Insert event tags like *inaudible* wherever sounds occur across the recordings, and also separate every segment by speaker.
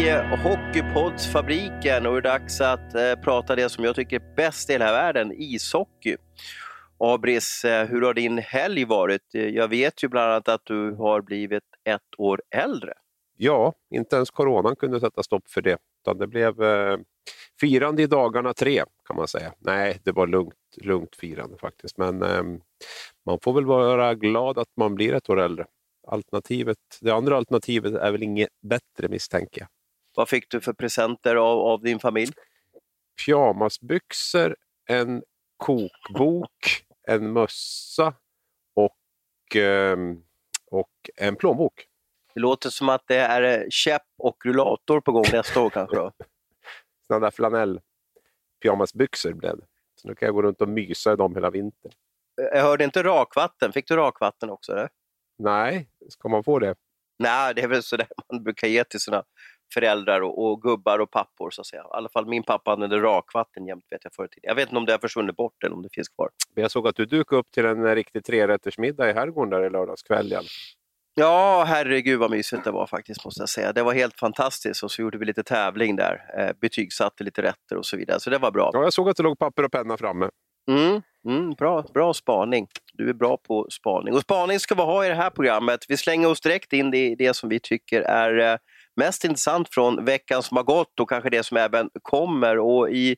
Speaker 1: i Hockeypoddsfabriken och det är dags att eh, prata det som jag tycker är bäst i hela världen, ishockey. Abris, eh, hur har din helg varit? Eh, jag vet ju bland annat att du har blivit ett år äldre.
Speaker 2: Ja, inte ens coronan kunde sätta stopp för det. Utan det blev eh, firande i dagarna tre kan man säga. Nej, det var lugnt, lugnt firande faktiskt. Men eh, man får väl vara glad att man blir ett år äldre. Alternativet, det andra alternativet är väl inget bättre misstänker jag.
Speaker 1: Vad fick du för presenter av, av din familj?
Speaker 2: Pyjamasbyxor, en kokbok, en mössa och, eh, och en plånbok.
Speaker 1: Det låter som att det är eh, käpp och rullator på gång nästa år kanske? Då. *laughs*
Speaker 2: Sådana där flanell pyjamasbyxor blev det. Så nu kan jag gå runt och mysa i dem hela vintern.
Speaker 1: Jag hörde inte rakvatten. Fick du rakvatten också? Eller?
Speaker 2: Nej, ska man få det?
Speaker 1: Nej, det är väl sådär man brukar ge till sina föräldrar och, och, gubbar och pappor. Så att säga. I alla fall min pappa använde rakvatten jämt vet jag förr Jag vet inte om det har försvunnit bort eller om det finns kvar.
Speaker 2: Jag såg att du dukade upp till en riktig trerättersmiddag i herrgården där i lördags kväll.
Speaker 1: Ja, herregud vad mysigt det var faktiskt måste jag säga. Det var helt fantastiskt och så gjorde vi lite tävling där. Eh, betygsatte lite rätter och så vidare, så det var bra.
Speaker 2: Ja, jag såg att det låg papper och penna framme.
Speaker 1: Mm, mm, bra, bra spaning. Du är bra på spaning. Och spaning ska vi ha i det här programmet. Vi slänger oss direkt in i det som vi tycker är eh, mest intressant från veckan som har gått och kanske det som även kommer. Och i,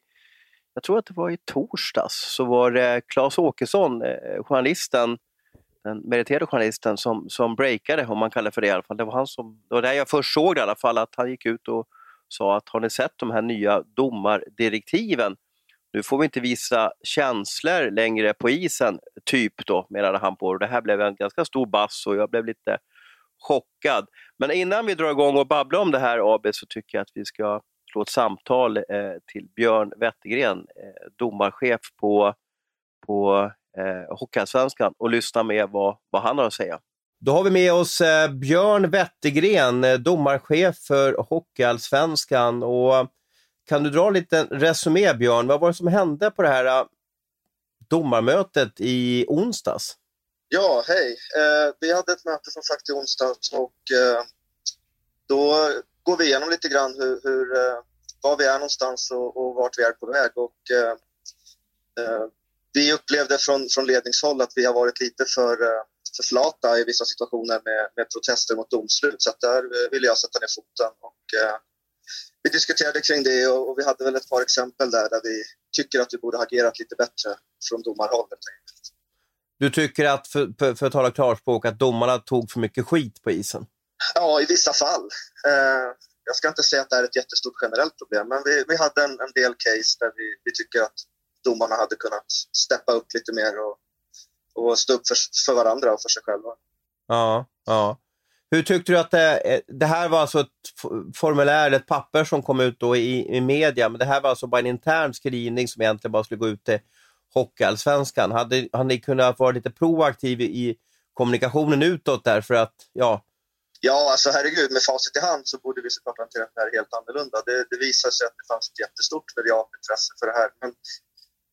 Speaker 1: jag tror att det var i torsdags, så var det Claes Åkesson, eh, journalisten, den meriterade journalisten som, som breakade, om man kallar det för det i alla fall. Det var, han som, det var där jag först såg det i alla fall, att han gick ut och sa att har ni sett de här nya domardirektiven? Nu får vi inte visa känslor längre på isen, typ då, menade han på. Och det här blev en ganska stor bass och jag blev lite chockad. Men innan vi drar igång och babblar om det här AB så tycker jag att vi ska slå ett samtal eh, till Björn Wettergren, eh, domarchef på, på eh, Hockeyallsvenskan och lyssna med vad, vad han har att säga. Då har vi med oss eh, Björn Wettergren, eh, domarchef för Hockeyallsvenskan. Och kan du dra en liten resumé, Björn? Vad var det som hände på det här eh, domarmötet i onsdags?
Speaker 3: Ja, hej. Eh, vi hade ett möte som sagt i onsdags och eh, då går vi igenom lite grann hur, hur eh, var vi är någonstans och, och vart vi är på väg. Och, eh, eh, vi upplevde från, från ledningshåll att vi har varit lite för, eh, för flata i vissa situationer med, med protester mot domslut. Så där ville jag sätta ner foten. Och, eh, vi diskuterade kring det och, och, vi hade väl ett par exempel där, där vi tycker att vi borde ha agerat lite bättre från domarhåll.
Speaker 1: Du tycker att, för, för, för att tala klarspråk, att domarna tog för mycket skit på isen?
Speaker 3: Ja, i vissa fall. Eh, jag ska inte säga att det är ett jättestort generellt problem, men vi, vi hade en, en del case där vi, vi tycker att domarna hade kunnat steppa upp lite mer och, och stå upp för, för varandra och för sig själva.
Speaker 1: Ja, ja. Hur tyckte du att det, det här var alltså ett formulär, ett papper som kom ut då i, i media, men det här var alltså bara en intern skrivning som egentligen bara skulle gå ut till Hockeyallsvenskan. Hade, hade ni kunnat vara lite proaktiv i, kommunikationen utåt där för att, ja,
Speaker 3: Ja, alltså herregud, med facit i hand så borde vi såklart hantera det här helt annorlunda. Det, det visar sig att det fanns ett jättestort medialt intresse för det här. Men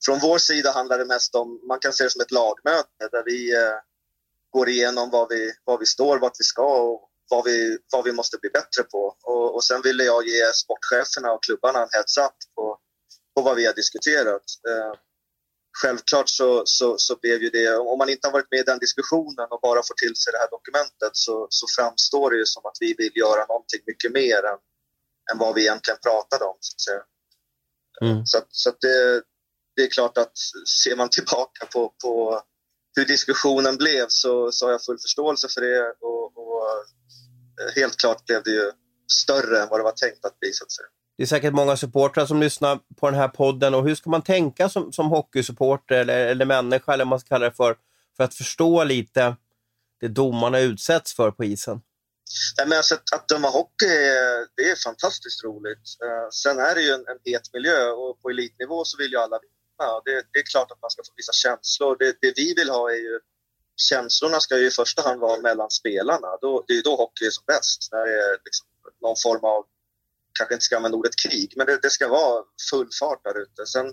Speaker 3: från vår sida handlar det mest om, man kan se det som ett lagmöte där vi eh, går igenom vad vi, vad vi står, vart vi ska och vad vi, vad vi måste bli bättre på. Och, och sen ville jag ge sportcheferna och klubbarna en heads-up på, på vad vi har diskuterat. Eh, självklart så, så, så blev ju det, om man inte har varit med i den diskussionen och bara får till sig det här dokumentet så, så framstår det ju som att vi vill göra någonting mycket mer än, än vad vi egentligen pratade om. Så att. Mm. så, så att det, det är klart att ser man tillbaka på, på hur diskussionen blev så, så har jag full förståelse för det och, och eh, helt klart blev det ju större än vad det var tänkt att bli så att säga.
Speaker 1: Det är säkert många supportrar som lyssnar på den här podden och hur ska man tänka som, som hockeysupporter eller, eller människa eller vad man ska kalla det för, för att förstå lite det domarna utsätts för på isen?
Speaker 3: Nej, men alltså, att, att döma hockey eh, det är fantastiskt roligt. Uh, sen är det ju en, en het miljö och på elitnivå så vill ju alla vinna. det, det, är klart att man ska få visa känslor. Det, det, vi vill ha är ju... Känslorna ska ju i första hand vara mellan spelarna. Då, det är ju då hockey är som bäst. När det är liksom någon form av, kanske inte ska använda ordet krig, men det, det ska vara full fart där ute. Sen,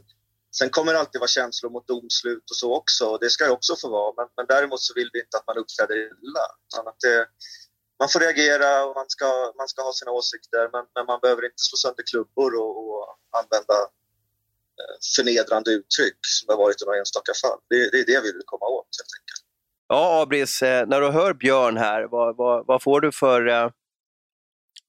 Speaker 3: sen kommer det alltid vara känslor mot domslut och så också. Och det ska det också få vara. Men, men däremot så vill vi inte att man uppträder illa. Att det, man får reagera och man ska, man ska ha sina åsikter men, men man behöver inte slå sönder klubbor och, och använda eh, förnedrande uttryck som det har varit i några enstaka fall. Det, det är det vi vill komma åt helt enkelt.
Speaker 1: Ja, Abris, eh, när du hör Björn här, vad, vad, vad får du för, eh,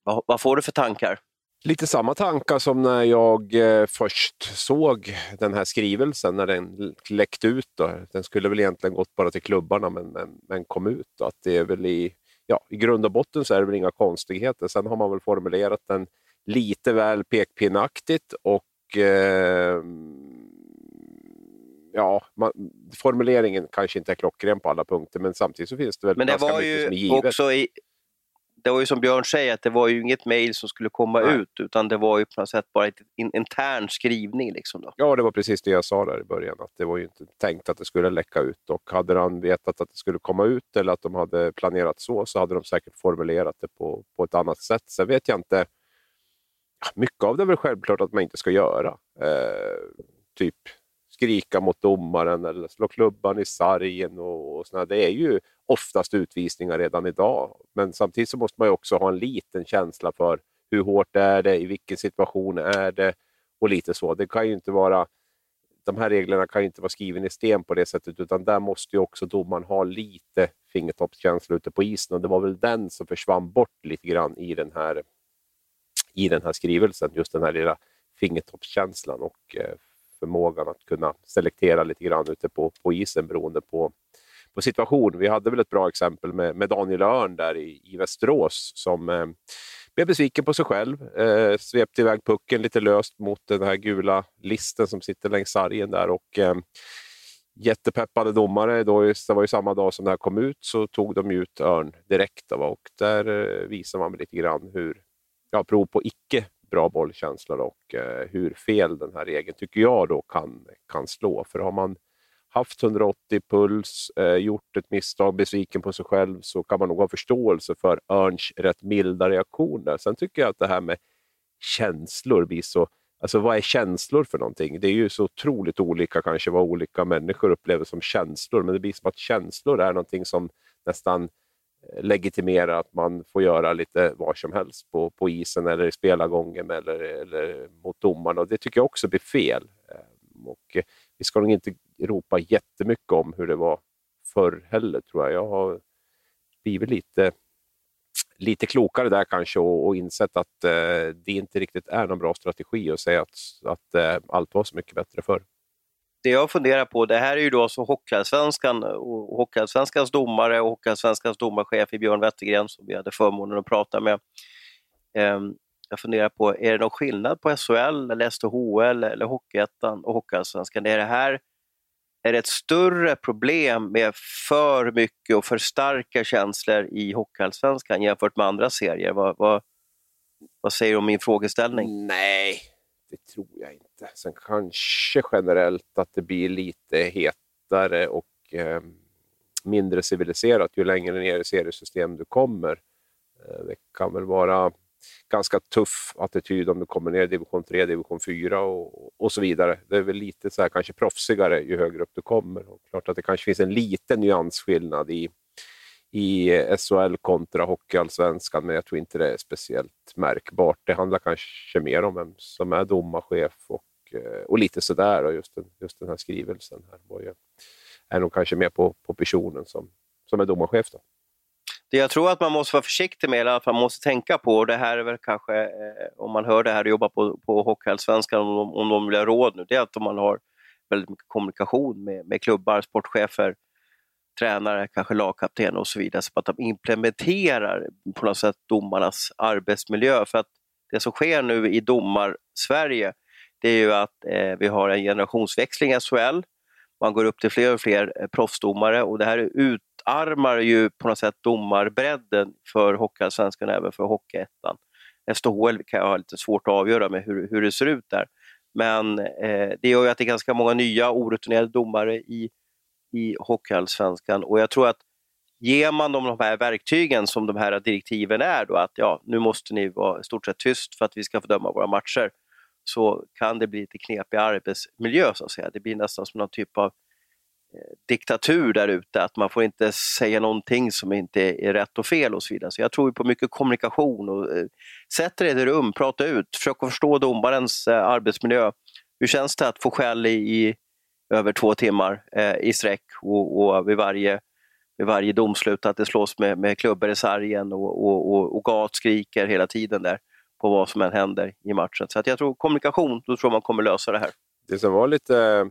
Speaker 1: vad, vad, får du för tankar?
Speaker 2: Lite samma tankar som när jag eh, först såg den här skrivelsen, när den läckte ut. Då. Den skulle väl egentligen gått bara till klubbarna, men, men, men kom ut. Då. Att det är väl i, ja, I grund och botten så är det väl inga konstigheter. Sen har man väl formulerat den lite väl pekpinnaktigt och eh, ja, man, formuleringen kanske inte är klockren på alla punkter, men samtidigt så finns det väl
Speaker 1: men det
Speaker 2: ganska
Speaker 1: var
Speaker 2: mycket
Speaker 1: ju
Speaker 2: som är givet.
Speaker 1: Också i, det var ju som Björn säger, att det var ju inget mejl som skulle komma
Speaker 2: Nej.
Speaker 1: ut, utan det var ju på något sätt bara en intern skrivning. Liksom då.
Speaker 2: Ja, det var precis det jag sa där i början, att det var ju inte tänkt att det skulle läcka ut. Och hade han vetat att det skulle komma ut eller att de hade planerat så, så hade de säkert formulerat det på, på ett annat sätt. Sen vet jag inte, mycket av det är väl självklart att man inte ska göra. Eh, typ skrika mot domaren eller slå klubban i sargen och, och sådär. Det är ju oftast utvisningar redan idag. Men samtidigt så måste man ju också ha en liten känsla för hur hårt är det, i vilken situation är det och lite så. Det kan ju inte vara, de här reglerna kan ju inte vara skrivna i sten på det sättet utan där måste ju också domaren ha lite fingertoppskänsla ute på isen och det var väl den som försvann bort lite grann i den här, i den här skrivelsen. Just den här lilla fingertoppskänslan och eh, förmågan att kunna selektera lite grann ute på, på isen beroende på, på situation. Vi hade väl ett bra exempel med, med Daniel Örn där i, i Västerås som eh, blev besviken på sig själv, eh, svepte iväg pucken lite löst mot den här gula listen som sitter längs sargen där och eh, jättepeppade domare. Då, det var ju samma dag som det här kom ut så tog de ut Örn direkt då, och där eh, visar man lite grann hur, ja, prov på icke bra bollkänsla och eh, hur fel den här regeln tycker jag då kan, kan slå. För har man haft 180 puls, eh, gjort ett misstag, besviken på sig själv så kan man nog ha förståelse för Örns rätt milda reaktioner. Sen tycker jag att det här med känslor blir så... Alltså vad är känslor för någonting? Det är ju så otroligt olika kanske vad olika människor upplever som känslor, men det blir som att känslor är någonting som nästan eh, legitimerar att man får göra lite vad som helst på, på isen eller i spelargången eller, eller mot domarna. Och det tycker jag också blir fel. Ehm, och vi ska nog inte ropa jättemycket om hur det var förr heller, tror jag. Jag har blivit lite, lite klokare där kanske och, och insett att eh, det inte riktigt är någon bra strategi att säga att, att eh, allt var så mycket bättre förr
Speaker 1: det jag funderar på, det här är ju då alltså Hockeyallsvenskan och Hockeyallsvenskans domare och Hockeyallsvenskans domarchef i Björn Wettergren som vi hade förmånen att prata med. Ehm, jag funderar på, är det någon skillnad på SHL, eller SHL, eller Hockeyettan och Hockeyallsvenskan? Är det här är det ett större problem med för mycket och för starka känslor i Hockeyallsvenskan jämfört med andra serier? Vad, vad, vad säger du om min frågeställning?
Speaker 2: Nej, det tror jag inte. Sen kanske generellt att det blir lite hetare och eh, mindre civiliserat ju längre ner i seriesystem du kommer. Eh, det kan väl vara ganska tuff attityd om du kommer ner i division 3, division 4 och, och så vidare. Det är väl lite så här, kanske proffsigare ju högre upp du kommer. Och klart att det kanske finns en liten nyansskillnad i i SHL kontra Hockeyallsvenskan, men jag tror inte det är speciellt märkbart. Det handlar kanske mer om vem som är domarchef och, eh, och lite sådär. Och just, den, just den här skrivelsen här var ju, är nog kanske mer på, på personen som, som är domarchef. Då.
Speaker 1: Det jag tror att man måste vara försiktig med, eller att man måste tänka på, och det här är väl kanske, eh, om man hör det här och jobbar på, på Hockeyallsvenskan, om, de, om de vill ha råd nu, det är att man har väldigt mycket kommunikation med, med klubbar, sportchefer, tränare, kanske lagkapten och så vidare, så att de implementerar på något sätt domarnas arbetsmiljö. För att det som sker nu i domar-Sverige, det är ju att eh, vi har en generationsväxling i SHL. Man går upp till fler och fler eh, proffsdomare och det här är utarmar ju på något sätt domarbredden för Hockeyallsvenskan och även för Hockeyettan. SHL kan jag ha lite svårt att avgöra med hur, hur det ser ut där. Men eh, det gör ju att det är ganska många nya orutinerade domare i i Hockeyallsvenskan och jag tror att ger man dem de här verktygen som de här direktiven är då att ja, nu måste ni vara i stort sett tyst för att vi ska få döma våra matcher så kan det bli lite knepig arbetsmiljö så att säga. Det blir nästan som någon typ av diktatur där ute, att man får inte säga någonting som inte är rätt och fel och så vidare. Så jag tror på mycket kommunikation och eh, sätt dig i ett rum, prata ut, försök att förstå domarens eh, arbetsmiljö. Hur känns det att få skäll i, i över två timmar eh, i sträck och, och vid, varje, vid varje domslut att det slås med, med klubbor i sargen och, och, och, och gat skriker hela tiden där på vad som än händer i matchen. Så att jag tror kommunikation, då tror man kommer lösa det här.
Speaker 2: Det som var lite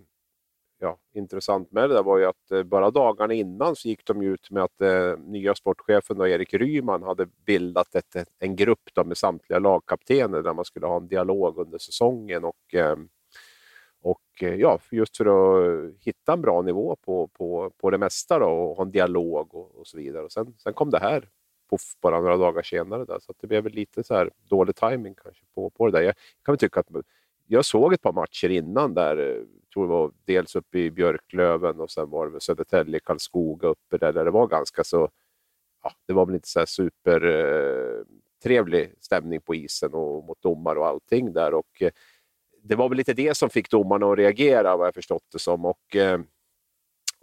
Speaker 2: ja, intressant med det där var ju att eh, bara dagarna innan så gick de ut med att eh, nya sportchefen då, Erik Ryman hade bildat ett, en grupp då, med samtliga lagkaptener där man skulle ha en dialog under säsongen. och ehm, eh, och ja, just för att hitta en bra nivå på, på, på det mesta då, och ha en dialog och, och så vidare. Och sen, sen kom det här puff, bara några dagar senare. Där, så det blev väl lite så här dålig timing kanske på, på det där. Jag kan väl tycka att jag såg ett par matcher innan där, eh, jag tror det var dels uppe i Björklöven och sen var det Södertälje, Karlskoga uppe där, där det var ganska så, ja, det var väl inte så här super eh, trevlig stämning på isen och mot domar och allting där. Och, eh, det var väl lite det som fick domarna att reagera vad jag förstått det som. Och, eh,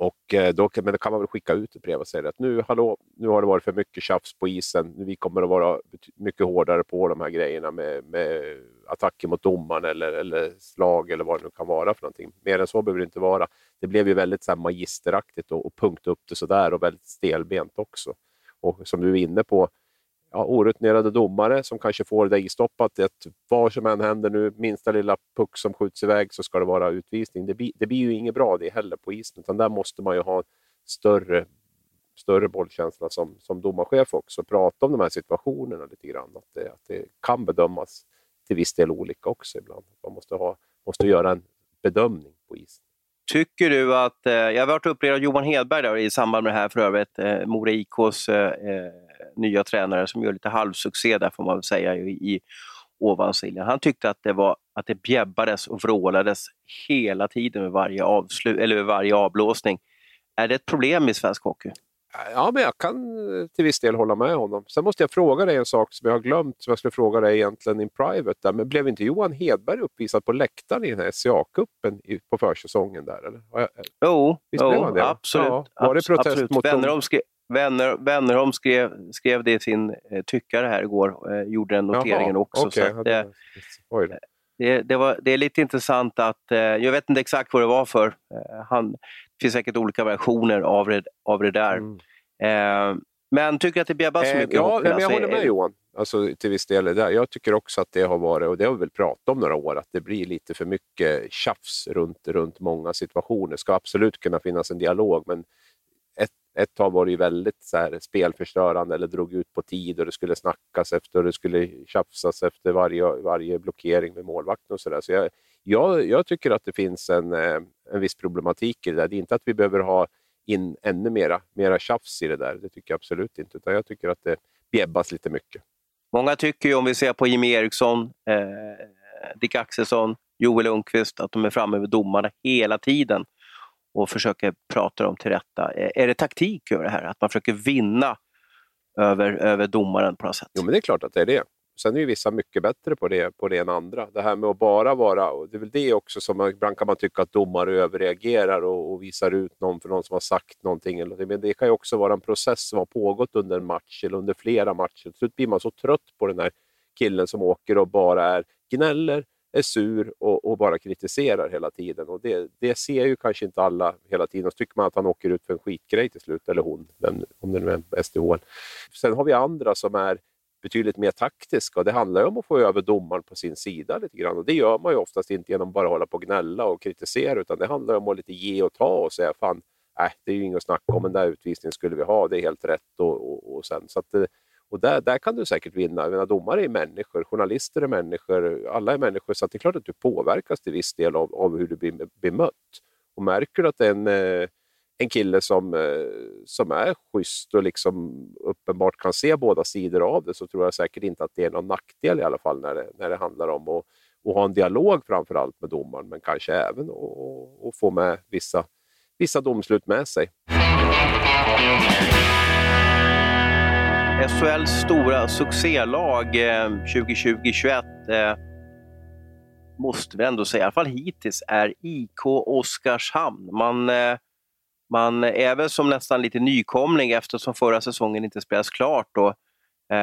Speaker 2: och eh, då, men då kan man väl skicka ut ett brev och säga att nu, hallå, nu har det varit för mycket tjafs på isen. Vi kommer att vara mycket hårdare på de här grejerna med, med attacker mot domaren eller, eller slag eller vad det nu kan vara för någonting. Mer än så behöver det inte vara. Det blev ju väldigt så här, magisteraktigt och, och punkta upp det sådär och väldigt stelbent också. Och som du är inne på, ja, orutinerade domare som kanske får det istoppat. Att vad som än händer nu, minsta lilla puck som skjuts iväg så ska det vara utvisning. Det, blir, det blir ju inget bra det heller på isen, utan där måste man ju ha större, större bollkänsla som, som domarchef också. Prata om de här situationerna lite grann. Att det, att det kan bedömas till viss del olika också ibland. Man måste, ha, måste göra en bedömning på isen.
Speaker 1: Tycker du att, eh, jag har varit upprörd av Johan Hedberg där, i samband med det här för övrigt, eh, Mora IKs eh, eh nya tränare som gör lite halvsuccé där får man väl säga i, ovansiljan. Han tyckte att det, var, att det bjäbbades och vrålades hela tiden med varje, avslut, eller med varje avblåsning. Är det ett problem i svensk hockey?
Speaker 2: Ja, men jag kan till viss del hålla med honom. Sen måste jag fråga dig en sak som jag har glömt, som jag skulle fråga dig egentligen in private. Där. Men blev inte Johan Hedberg uppvisad på läktaren i den här SCA-cupen på försäsongen? Där, eller?
Speaker 1: Jo, jo absolut. Ja.
Speaker 2: Var det protest
Speaker 1: absolut.
Speaker 2: mot
Speaker 1: Wennerholm, skrev, Wenner, Wennerholm skrev, skrev det i sin eh, tyckare här igår, eh, gjorde den noteringen Jaha, också. Okay. Så det, det, det, var, det är lite intressant att, eh, jag vet inte exakt vad det var för, eh, han, det finns säkert olika versioner av det, av det där. Mm. Eh, men tycker att det bjäbbas så mycket?
Speaker 2: Ja, men jag håller med Johan. Alltså, till viss del. Där. Jag tycker också att det har varit, och det har vi väl pratat om några år, att det blir lite för mycket tjafs runt, runt många situationer. Det ska absolut kunna finnas en dialog, men ett, tag var det ju väldigt så här, spelförstörande eller drog ut på tid och det skulle snackas efter och det skulle tjafsas efter varje, varje blockering med målvakten och sådär. Så jag, jag, jag, tycker att det finns en, eh, en viss problematik i det där. Det är inte att vi behöver ha in ännu mera, mera tjafs i det där. Det tycker jag absolut inte. Utan jag tycker att det bjäbbas lite mycket.
Speaker 1: Många tycker ju, om vi ser på Jimmie Eriksson, eh, Dick Axelsson, Joel Lundqvist, att de är framme vid domarna hela tiden och försöker prata dem till rätta. Är det taktik över det här? Att man försöker vinna över, över domaren på något sätt?
Speaker 2: Jo, men det är klart att det är det. Sen är ju vissa mycket bättre på det, på det än andra. Det här med att bara vara, och det är väl det också som man, ibland kan man tycka att domare överreagerar och, och visar ut någon för någon som har sagt någonting. Men det kan ju också vara en process som har pågått under en match eller under flera matcher. Till slut blir man så trött på den här killen som åker och bara är gnäller, är sur och, och, bara kritiserar hela tiden. Och det, det ser ju kanske inte alla hela tiden. Och så tycker man att han åker ut för en skitgrej till slut, eller hon, vem, om det nu är SDHL. Sen har vi andra som är betydligt mer taktiska och det handlar ju om att få över domaren på sin sida lite grann. Och det gör man ju oftast inte genom att bara hålla på och gnälla och kritisera, utan det handlar om att lite ge och ta och säga fan, äh, det är ju inget att snacka om, den där utvisningen skulle vi ha, det är helt rätt. Och, och, och sen, så att eh, och där, där kan du säkert vinna. Jag menar, domare är människor, journalister är människor, alla är människor. Så det är klart att du påverkas till viss del av, av hur du blir bemött. Och märker du att det är en, eh, en kille som, eh, som är schysst och liksom uppenbart kan se båda sidor av det så tror jag säkert inte att det är någon nackdel i alla fall när det, när det handlar om att, att ha en dialog framför allt med domaren men kanske även att få med vissa, vissa domslut med sig.
Speaker 1: SHLs stora succélag 2020-21 eh, eh, måste vi ändå säga, i alla fall hittills, är IK Oskarshamn. Man eh, man är väl som nästan lite nykomling eftersom förra säsongen inte spelades klart. Då.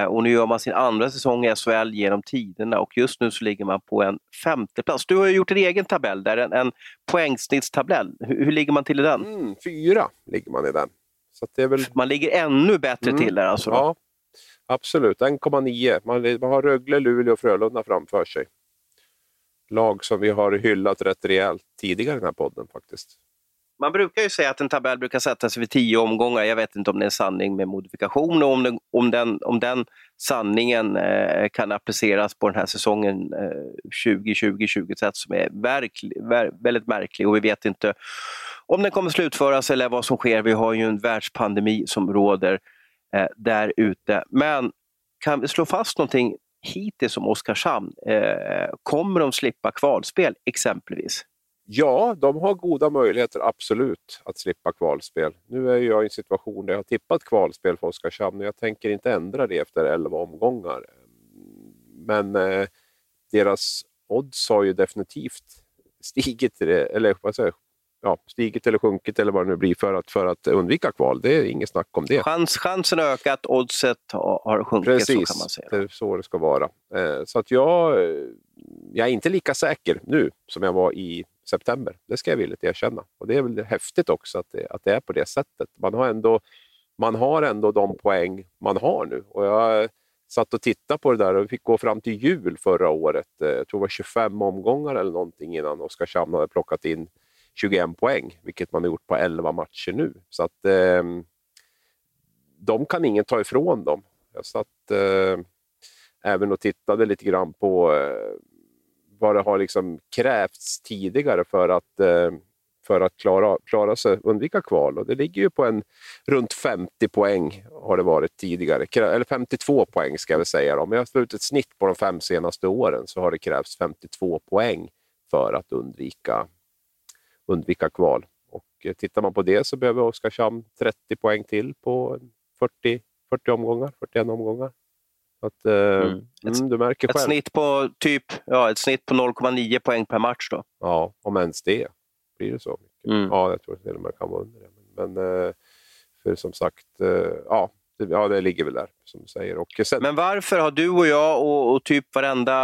Speaker 1: Och nu gör man sin andra säsong i SHL genom tiderna och just nu så ligger man på en femte plats. Du har ju gjort en egen tabell där, en, en poängsnittstabell. Hur, hur, ligger man till i den?
Speaker 2: Mm, fyra ligger man i den. Så det är väl...
Speaker 1: Man ligger ännu bättre mm. till där alltså? Då.
Speaker 2: Ja, absolut. 1,9. Man, man har Rögle, Luleå och Frölunda framför sig. Lag som vi har hyllat rätt rejält tidigare i den här podden faktiskt.
Speaker 1: Man brukar ju säga att en tabell brukar sättas vid tio omgångar. Jag vet inte om det är en sanning med modifikation och om den, om den, om den sanningen eh, kan appliceras på den här säsongen eh, 2020-2021 som är verklig, ver, väldigt märklig och vi vet inte om den kommer slutföras eller vad som sker. Vi har ju en världspandemi som råder eh, där ute. Men kan vi slå fast någonting hittills om Oskarshamn? Eh, kommer de slippa kvalspel exempelvis?
Speaker 2: Ja, de har goda möjligheter absolut att slippa kvalspel. Nu är jag i en situation där jag har tippat kvalspel för Oskarshamn och jag tänker inte ändra det efter 11 omgångar. Men eh, deras odds har ju definitivt stigit, eller vad säger, ja, stigit eller sjunkit eller vad det nu blir för att, för att undvika kval. Det är inget snack om det.
Speaker 1: Chans, chansen har ökat, oddset har sjunkit.
Speaker 2: Precis,
Speaker 1: så kan man säga.
Speaker 2: det är så det ska vara. Eh, så att jag, jag är inte lika säker nu som jag var i september. Det ska jag villigt erkänna. Och det är väl häftigt också att det, att det är på det sättet. Man har, ändå, man har ändå de poäng man har nu. Och jag satt och tittade på det där och fick gå fram till jul förra året. Eh, jag tror det var 25 omgångar eller någonting innan Oskarshamn hade plockat in 21 poäng, vilket man har gjort på 11 matcher nu. Så att eh, de kan ingen ta ifrån dem. Jag satt eh, även och tittade lite grann på eh, vad det har liksom krävts tidigare för att, eh, för att klara, klara sig, undvika kval. Och det ligger ju på en runt 50 poäng har det varit tidigare. Eller 52 poäng ska jag väl säga. Om jag slår ut ett snitt på de fem senaste åren så har det krävts 52 poäng för att undvika, undvika kval. Och eh, tittar man på det så behöver Oskarshamn 30 poäng till på 40, 40 omgångar, 41 omgångar. Att, eh, mm. Ett, mm, du märker
Speaker 1: ett
Speaker 2: själv.
Speaker 1: Snitt på typ ja, ett snitt på 0,9 poäng per match då?
Speaker 2: Ja, om ens det. Blir det så mycket? Mm. Ja, jag tror till och med kan vara under det. Men, men eh, för som sagt, ja, ja, det ligger väl där som du säger. Och sen...
Speaker 1: Men varför har du och jag och, och typ varenda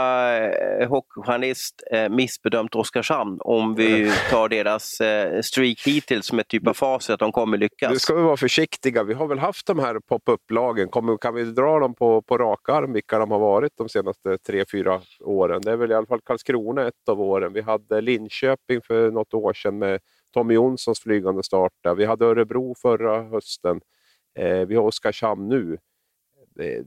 Speaker 1: eh, hockeyjournalist eh, missbedömt Oskarshamn om vi *laughs* tar deras eh, streak hittills som ett typ av facit att de kommer lyckas?
Speaker 2: Nu ska vi vara försiktiga. Vi har väl haft de här pop-up-lagen. Kan vi dra dem på, på rak arm vilka de har varit de senaste tre, fyra åren? Det är väl i alla fall Karlskrona ett av åren. Vi hade Linköping för något år sedan med Tommy Jonssons flygande start. Vi hade Örebro förra hösten. Eh, vi har Oskarshamn nu. Det,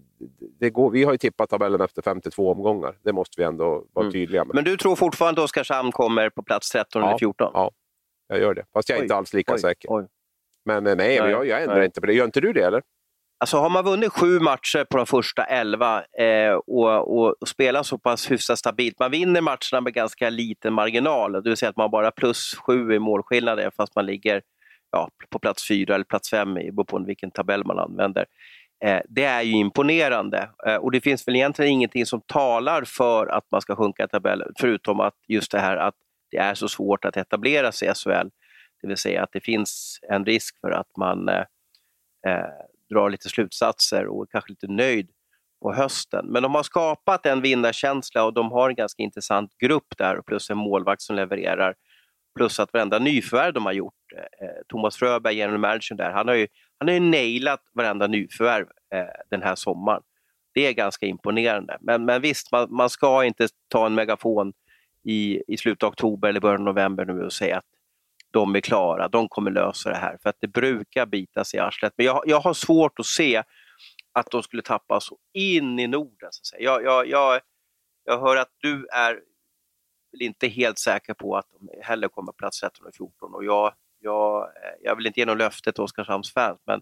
Speaker 2: det går, vi har ju tippat tabellen efter 52 omgångar. Det måste vi ändå vara mm. tydliga med.
Speaker 1: Men du tror fortfarande att Oskarshamn kommer på plats 13 ja, eller 14?
Speaker 2: Ja, jag gör det. Fast jag är oj, inte alls lika oj, säker. Oj. Men eh, nej, nej jag, jag ändrar nej. inte på det. Gör inte du det eller?
Speaker 1: Alltså har man vunnit sju matcher på de första elva eh, och, och, och spelar så pass hyfsat stabilt, man vinner matcherna med ganska liten marginal, det vill säga att man bara plus sju i målskillnad fast man ligger ja, på plats fyra eller plats fem, beroende på vilken tabell man använder. Eh, det är ju imponerande eh, och det finns väl egentligen ingenting som talar för att man ska sjunka i tabellen, förutom att just det här att det är så svårt att etablera sig i SHL. Det vill säga att det finns en risk för att man eh, eh, drar lite slutsatser och är kanske lite nöjd på hösten. Men de har skapat en vinnarkänsla och de har en ganska intressant grupp där plus en målvakt som levererar. Plus att varenda nyförvärv de har gjort, eh, eh, Thomas Fröberg, general manager där, han har ju, han har ju nailat varenda nyförvärv eh, den här sommaren. Det är ganska imponerande. Men, men visst, man, man ska inte ta en megafon i, i slutet av oktober eller början av november nu och säga att de är klara, de kommer lösa det här. För att det brukar bita sig i arslet. Men jag, jag har svårt att se att de skulle tappa så in i Norden. Så att säga. Jag, jag, jag, jag hör att du är väl inte helt säker på att de heller kommer plats 13 och 14 och jag, jag, jag vill inte ge något löfte till Oskarshamns fans men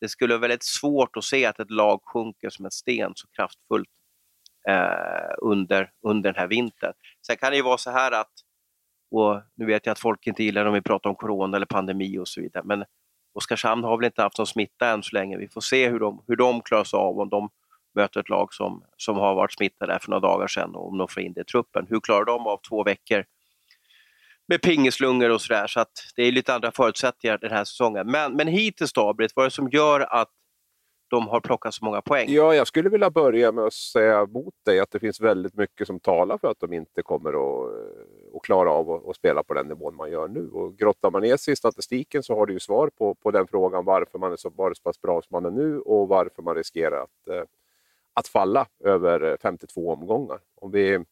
Speaker 1: det skulle vara väldigt svårt att se att ett lag sjunker som en sten så kraftfullt eh, under, under den här vintern. Sen kan det ju vara så här att, och nu vet jag att folk inte gillar om vi pratar om corona eller pandemi och så vidare, men Oskarshamn har väl inte haft någon smitta än så länge. Vi får se hur de, hur de klarar sig av, om de möter ett lag som, som har varit smittade för några dagar sedan och om de får in det i truppen. Hur klarar de av två veckor med pingislungor och sådär. Så att det är lite andra förutsättningar den här säsongen. Men, men hittills då, Britt, vad är det som gör att de har plockat så många poäng?
Speaker 2: Ja, jag skulle vilja börja med att säga mot dig att det finns väldigt mycket som talar för att de inte kommer att, att klara av att, att spela på den nivån man gör nu. Och grottar man ner sig i statistiken så har du ju svar på, på den frågan varför man är så, så pass bra som man är nu och varför man riskerar att, eh, att falla över eh, 52 omgångar. Om vi,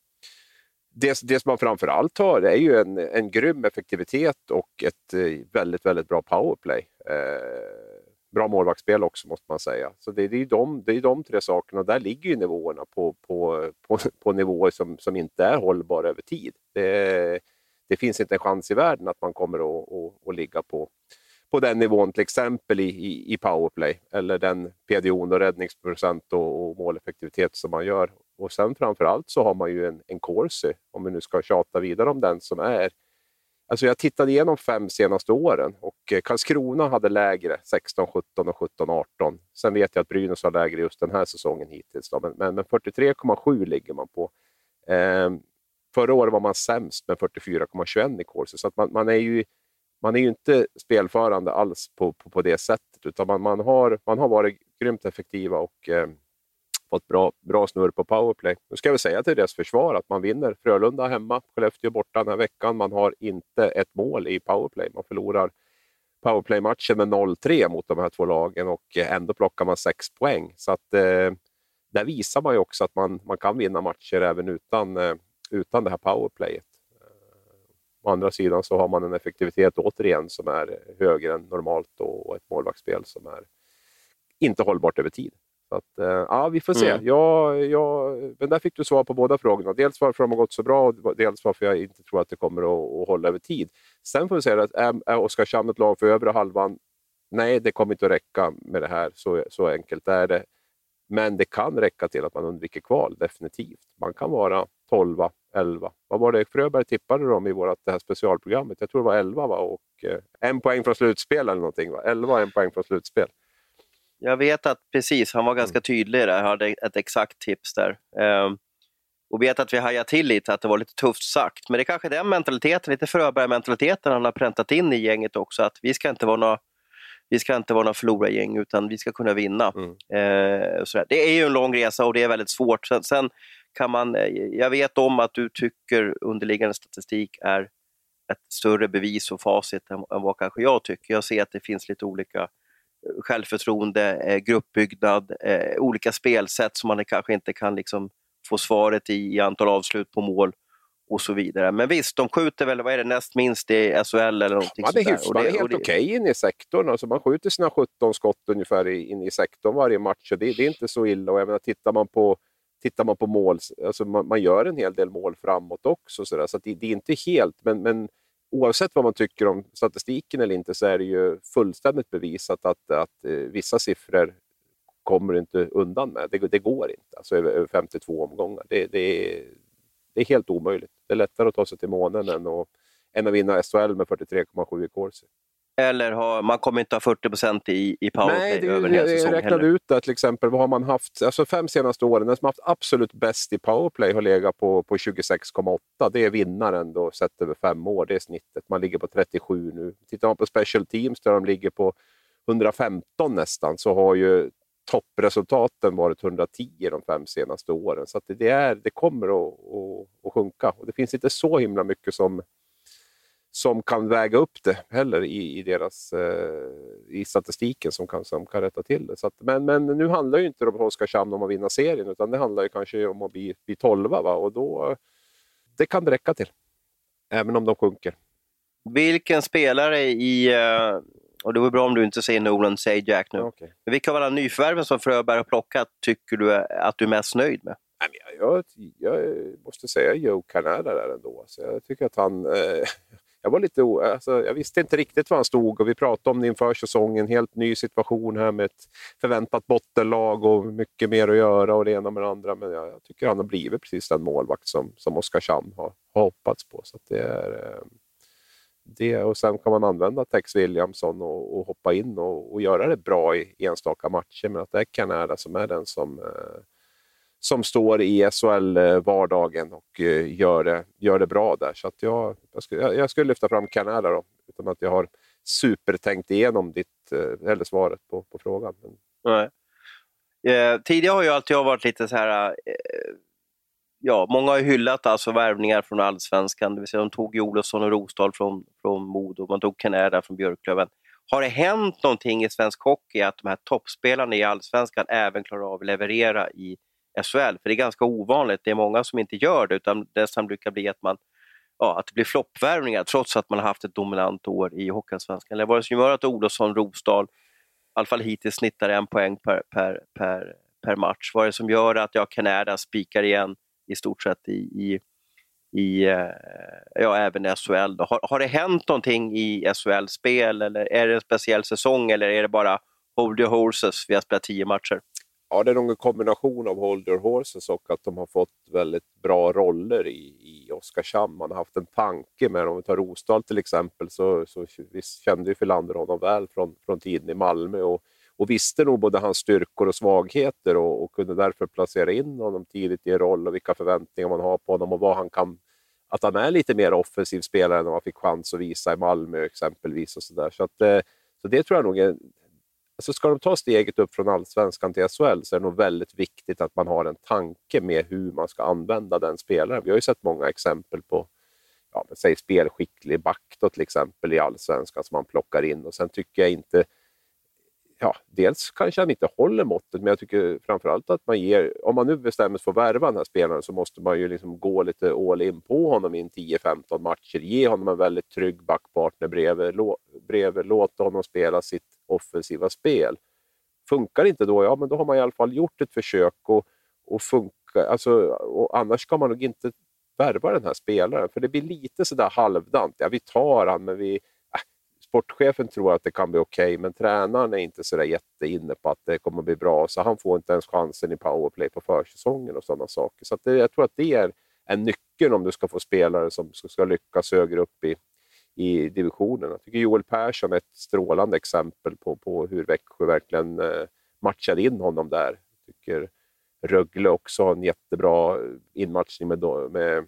Speaker 2: det, det som man framför allt har är ju en, en grym effektivitet och ett eh, väldigt, väldigt bra powerplay. Eh, bra målvaktsspel också måste man säga. Så det, det, är de, det är de tre sakerna och där ligger ju nivåerna på, på, på, på nivåer som, som inte är hållbara över tid. Det, det finns inte en chans i världen att man kommer att, att, att ligga på, på den nivån, till exempel i, i, i powerplay, eller den PDO och räddningsprocent och, och måleffektivitet som man gör. Och sen framför allt så har man ju en, en Corsi, om vi nu ska tjata vidare om den, som är Alltså jag tittade igenom fem senaste åren och eh, Karlskrona hade lägre 16, 17 och 17, 18. Sen vet jag att Brynäs har lägre just den här säsongen hittills. Då. Men, men, men 43,7 ligger man på. Eh, förra året var man sämst med 44,21 i Corsi, så att man, man, är ju, man är ju inte spelförande alls på, på, på det sättet. Utan man, man, har, man har varit grymt effektiva och eh, fått bra, bra snurr på powerplay. Nu ska jag väl säga till deras försvar att man vinner Frölunda hemma, Skellefteå borta den här veckan. Man har inte ett mål i powerplay. Man förlorar powerplay-matchen med 0-3 mot de här två lagen och ändå plockar man sex poäng. Så att, eh, där visar man ju också att man, man kan vinna matcher även utan, eh, utan det här powerplayet. Å andra sidan så har man en effektivitet återigen som är högre än normalt och ett målvaktsspel som är inte hållbart över tid. Så att, eh, ja, vi får se. Mm. Ja, ja, men där fick du svar på båda frågorna. Dels varför de har gått så bra och dels varför jag inte tror att det kommer att, att hålla över tid. Sen får vi säga att är, är Oskarshamn ett lag för övre halvan? Nej, det kommer inte att räcka med det här. Så, så enkelt är det. Men det kan räcka till att man undviker kval, definitivt. Man kan vara 12, 11. Vad var det Fröberg tippade dem i vårt, det här specialprogrammet? Jag tror det var 11 va? och eh, en poäng från slutspel eller någonting. Va? 11 och en poäng från slutspel.
Speaker 1: Jag vet att precis, han var ganska mm. tydlig där, hade ett exakt tips där. Um, och vet att vi hajade till lite, att det var lite tufft sagt. Men det är kanske den mentaliteten, lite Fröberg-mentaliteten han har präntat in i gänget också, att vi ska inte vara några vi ska inte vara några förlorargäng utan vi ska kunna vinna. Mm. Eh. Det är ju en lång resa och det är väldigt svårt. Sen, sen, kan man, eh, jag vet om att du tycker underliggande statistik är ett större bevis och facit än, än vad kanske jag tycker. Jag ser att det finns lite olika självförtroende, eh, gruppbyggnad, eh, olika spelsätt som man kanske inte kan liksom få svaret i, i antal avslut på mål och så vidare. Men visst, de skjuter väl, vad är det, näst minst i SHL eller någonting
Speaker 2: Man är, hyfs, man är helt okej okay in i sektorn. Alltså man skjuter sina 17 skott ungefär in i sektorn varje match. Och det, det är inte så illa. Och jag menar, tittar man på Tittar man på mål, alltså man, man gör en hel del mål framåt också. Så, där, så det, det, är inte helt, men, men oavsett vad man tycker om statistiken eller inte så är det ju fullständigt bevisat att, att att vissa siffror kommer inte undan med. Det, det går inte, alltså över, över 52 omgångar. Det, det, är, det är helt omöjligt. Det är lättare att ta sig till månen än att, än att vinna SHL med 43,7 i Corsi.
Speaker 1: Eller har, man kommer inte ha 40 procent i, i powerplay
Speaker 2: Nej, det,
Speaker 1: över en hel säsong
Speaker 2: Jag räknade ut det till exempel. Vad har man haft? Alltså fem senaste åren, den som haft absolut bäst i powerplay har legat på, på 26,8. Det är vinnaren då sett över fem år. Det är snittet. Man ligger på 37 nu. Tittar man på special teams där de ligger på 115 nästan så har ju toppresultaten varit 110 de fem senaste åren. Så det, är, det kommer att, att, att sjunka. Och det finns inte så himla mycket som som kan väga upp det heller i, i deras eh, i statistiken som kan, som kan rätta till det. Så att, men, men nu handlar ju inte Oskarshamn om att vinna serien utan det handlar ju kanske om att bli, bli tolva va? och då det kan det räcka till. Även om de sjunker.
Speaker 1: Vilken spelare i, eh, och det vore bra om du inte säger Nolan, säg Jack nu. Okay. Vilka av alla nyförvärven som Fröberg har plockat tycker du att du är mest nöjd med?
Speaker 2: Jag, jag, måste säga Joe Canada där ändå. Så jag tycker att han, eh, jag var lite alltså, jag visste inte riktigt var han stod och vi pratade om det inför säsongen. Helt ny situation här med ett förväntat bottenlag och mycket mer att göra och det ena med det andra. Men jag, jag tycker han har blivit precis den målvakt som, som Oskarshamn har, har hoppats på. Så det är, eh, det, och sen kan man använda Tex Williamson och, och hoppa in och, och, göra det bra i enstaka matcher. Men att det är Canada som är den som, eh, som står i SHL-vardagen och eh, gör, det, gör det bra där. Så att jag, jag, skulle, jag skulle lyfta fram Canada då, utan att jag har supertänkt igenom ditt, eh, eller svaret på, på frågan.
Speaker 1: Nej. Eh, tidigare har ju alltid jag varit lite så här... Eh, ja, många har hyllat alltså värvningar från allsvenskan. Det vill säga, de tog Olofsson och Rosdahl från, från Modo, man tog Canada från Björklöven. Har det hänt någonting i svensk hockey att de här toppspelarna i allsvenskan även klarar av att leverera i SHL? För det är ganska ovanligt. Det är många som inte gör det, utan det som brukar bli att man ja, att det blir floppvärvningar trots att man har haft ett dominant år i Hockeyallsvenskan. Eller vad är det som gör att Olofsson, Rosdahl, i alla fall hittills snittar en poäng per, per, per, per match? Vad är det som gör att jag Canada spikar igen i stort sett i, i, i eh, ja, även SHL? Då? Har, har det hänt någonting i SHL-spel eller är det en speciell säsong eller är det bara hold your horses, vi har spelat tio matcher?
Speaker 2: Ja, det är nog en kombination av Hold Your Horses och att de har fått väldigt bra roller i, i Oskarshamn. Man har haft en tanke med dem. Om vi tar Rosdahl till exempel så, så visst kände ju Filander honom väl från, från tiden i Malmö och, och visste nog både hans styrkor och svagheter och, och, kunde därför placera in honom tidigt i en roll och vilka förväntningar man har på honom och vad han kan att han är lite mer offensiv spelare än vad han fick chans att visa i Malmö exempelvis. Och så där. Så, att, eh, så det tror jag nog är Alltså ska de ta steget upp från allsvenskan till SHL så är det nog väldigt viktigt att man har en tanke med hur man ska använda den spelaren. Vi har ju sett många exempel på ja, säg spelskicklig back då, till exempel i allsvenskan som man plockar in och sen tycker jag inte ja, dels kanske han inte håller måttet, men jag tycker framförallt att man ger, om man nu bestämmer sig för att värva den här spelaren så måste man ju liksom gå lite all in på honom i 10-15 matcher, ge honom en väldigt trygg backpartner bredvid, bredvid, låta honom spela sitt offensiva spel. Funkar inte då, ja men då har man i alla fall gjort ett försök och, och funkar, alltså, och annars ska man nog inte värva den här spelaren, för det blir lite sådär halvdant. Ja, vi tar han, men vi äh, sportchefen tror att det kan bli okej, okay, men tränaren är inte sådär jätteinne på att det kommer att bli bra, så han får inte ens chansen i powerplay på försäsongen och sådana saker. Så det, jag tror att det är en nyckel om du ska få spelare som ska lyckas högre upp i, i divisionen. Jag tycker Joel Persson är ett strålande exempel på, på hur Växjö verkligen eh, matchade in honom där. Jag tycker Rögle också har en jättebra eh, inmatchning med, med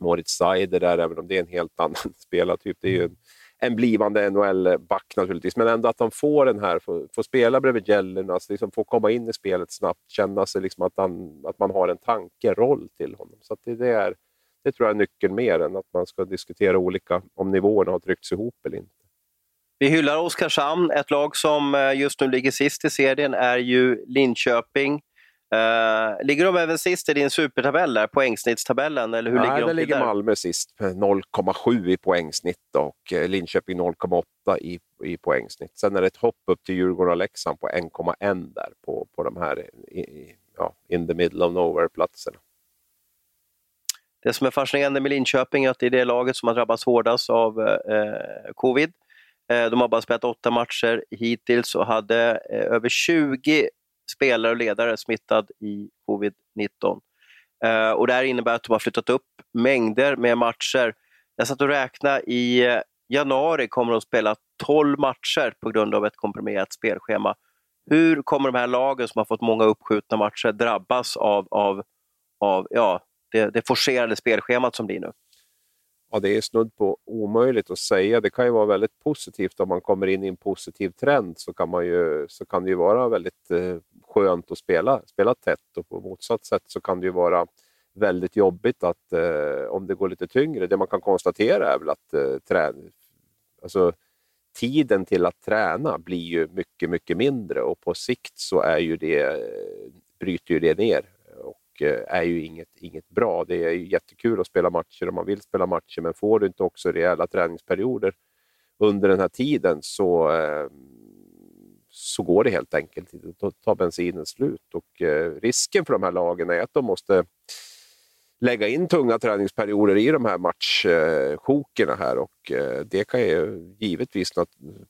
Speaker 2: Moritz Seider där, även om det är en helt annan *laughs* spelartyp. Det är ju en en blivande NHL-back naturligtvis, men ändå att de får den här, får, får spela bredvid Jellernas, alltså liksom får komma in i spelet snabbt, känna sig liksom att, han, att man har en tanke, roll till honom. Så det, det, är, det tror jag är nyckeln mer än att man ska diskutera olika, om nivåerna har tryckts ihop eller inte.
Speaker 1: Vi hyllar Oskarshamn. Ett lag som eh, just nu ligger sist i serien är ju Linköping. Uh, ligger de även sist i din supertabell, där, poängsnittstabellen? Eller hur
Speaker 2: Nej,
Speaker 1: ligger
Speaker 2: de där ligger där? Malmö sist, 0,7 i poängsnitt och eh, Linköping 0,8 i, i poängsnitt. Sen är det ett hopp upp till Djurgården och Leksand på 1,1 där på, på de här i, ja, in the middle of nowhere-platserna.
Speaker 1: Det som är fascinerande med Linköping är att det är det laget som har drabbats hårdast av eh, eh covid. Eh, de har bara spelat åtta matcher hittills och hade eh, över 20 spelare och ledare smittad i covid-19. Eh, och det här innebär att de har flyttat upp mängder med matcher. Jag satt och räknade, i eh, januari kommer de att spela 12 matcher på grund av ett komprimerat spelschema. Hur kommer de här lagen som har fått många uppskjutna matcher drabbas av, av, av ja, det, det forcerade spelschemat som blir nu?
Speaker 2: Ja, det är snudd på omöjligt att säga. Det kan ju vara väldigt positivt om man kommer in i en positiv trend så kan, man ju, så kan det ju vara väldigt eh, skönt att spela, spela tätt och på motsatt sätt så kan det ju vara väldigt jobbigt att, eh, om det går lite tyngre. Det man kan konstatera är väl att eh, träna, alltså, tiden till att träna blir ju mycket, mycket mindre och på sikt så är ju det, bryter ju det ner Eh, är ju inget, inget bra. Det är ju jättekul att spela matcher om man vill spela matcher, men får du inte också rejäla träningsperioder under den här tiden så eh, så går det helt enkelt inte. Då tar bensinen slut. Och, eh, risken för de här lagen är att de måste lägga in tunga träningsperioder i de här matchsjokerna här och eh, det kan ju givetvis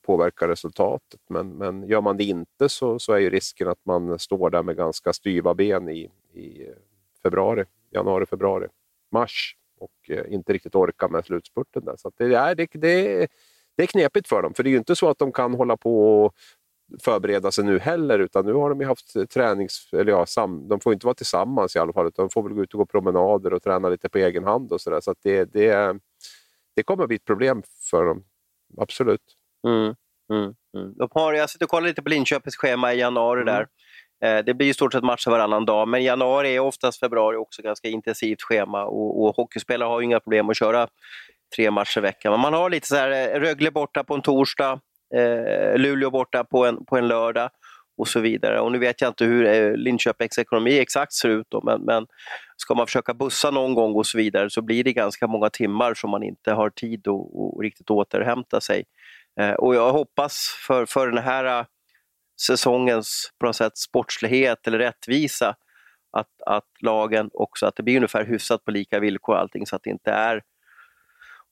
Speaker 2: påverka resultatet. Men, men gör man det inte så, så är ju risken att man står där med ganska styva ben i, i februari, januari, februari, mars och eh, inte riktigt orkar med slutspurten. Där. Så det, är, det, det, det är knepigt för dem, för det är ju inte så att de kan hålla på och förbereda sig nu heller, utan nu har de ju haft tränings... Eller ja, sam, de får inte vara tillsammans i alla fall, utan de får väl gå ut och gå promenader och träna lite på egen hand och sådär. Så, så det, det, det kommer bli ett problem för dem, absolut.
Speaker 1: Mm, mm, mm. De har, jag sitter och kollar lite på Linköpings schema i januari där. Eh, det blir i stort sett matcher varannan dag, men januari är oftast februari också ganska intensivt schema och, och hockeyspelare har inga problem att köra tre matcher i veckan. Men man har lite så här, eh, Rögle borta på en torsdag, eh, Luleå borta på en, på en lördag och så vidare. Och nu vet jag inte hur eh, Linköpings ekonomi exakt ser ut, då, men, men ska man försöka bussa någon gång och så vidare så blir det ganska många timmar som man inte har tid att riktigt återhämta sig. Eh, och jag hoppas för, för den här säsongens på något sätt sportslighet eller rättvisa att, att lagen också, att det blir ungefär hyfsat på lika villkor allting så att det inte är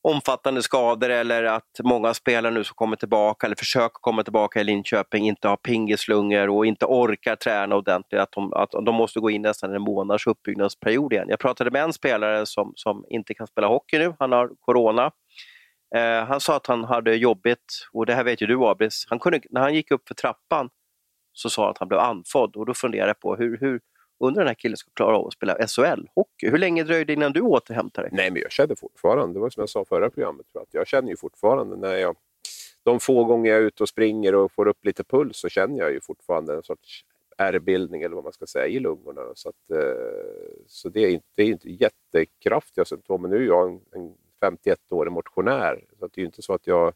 Speaker 1: omfattande skador eller att många spelare nu som kommer tillbaka eller försöker komma tillbaka i Linköping inte har pingislungor och inte orkar träna ordentligt, att de, att de måste gå in nästan en månads uppbyggnadsperiod igen. Jag pratade med en spelare som, som inte kan spela hockey nu, han har corona. Eh, han sa att han hade jobbigt, och det här vet ju du Abris, han kunde, när han gick upp för trappan så sa han att han blev andfådd och då funderade jag på hur, hur, undrar den här killen ska klara av att spela SHL-hockey. Hur länge dröjde det innan du återhämtade dig?
Speaker 2: Nej, men jag känner fortfarande, det var som jag sa förra programmet, för att jag känner ju fortfarande när jag de få gånger jag är ute och springer och får upp lite puls så känner jag ju fortfarande en sorts ärrbildning eller vad man ska säga i lungorna. Så, att, eh, så det är inte, det är inte jättekraftiga symptom. Men nu är jag en, en 51-årig motionär, så det är ju inte så att jag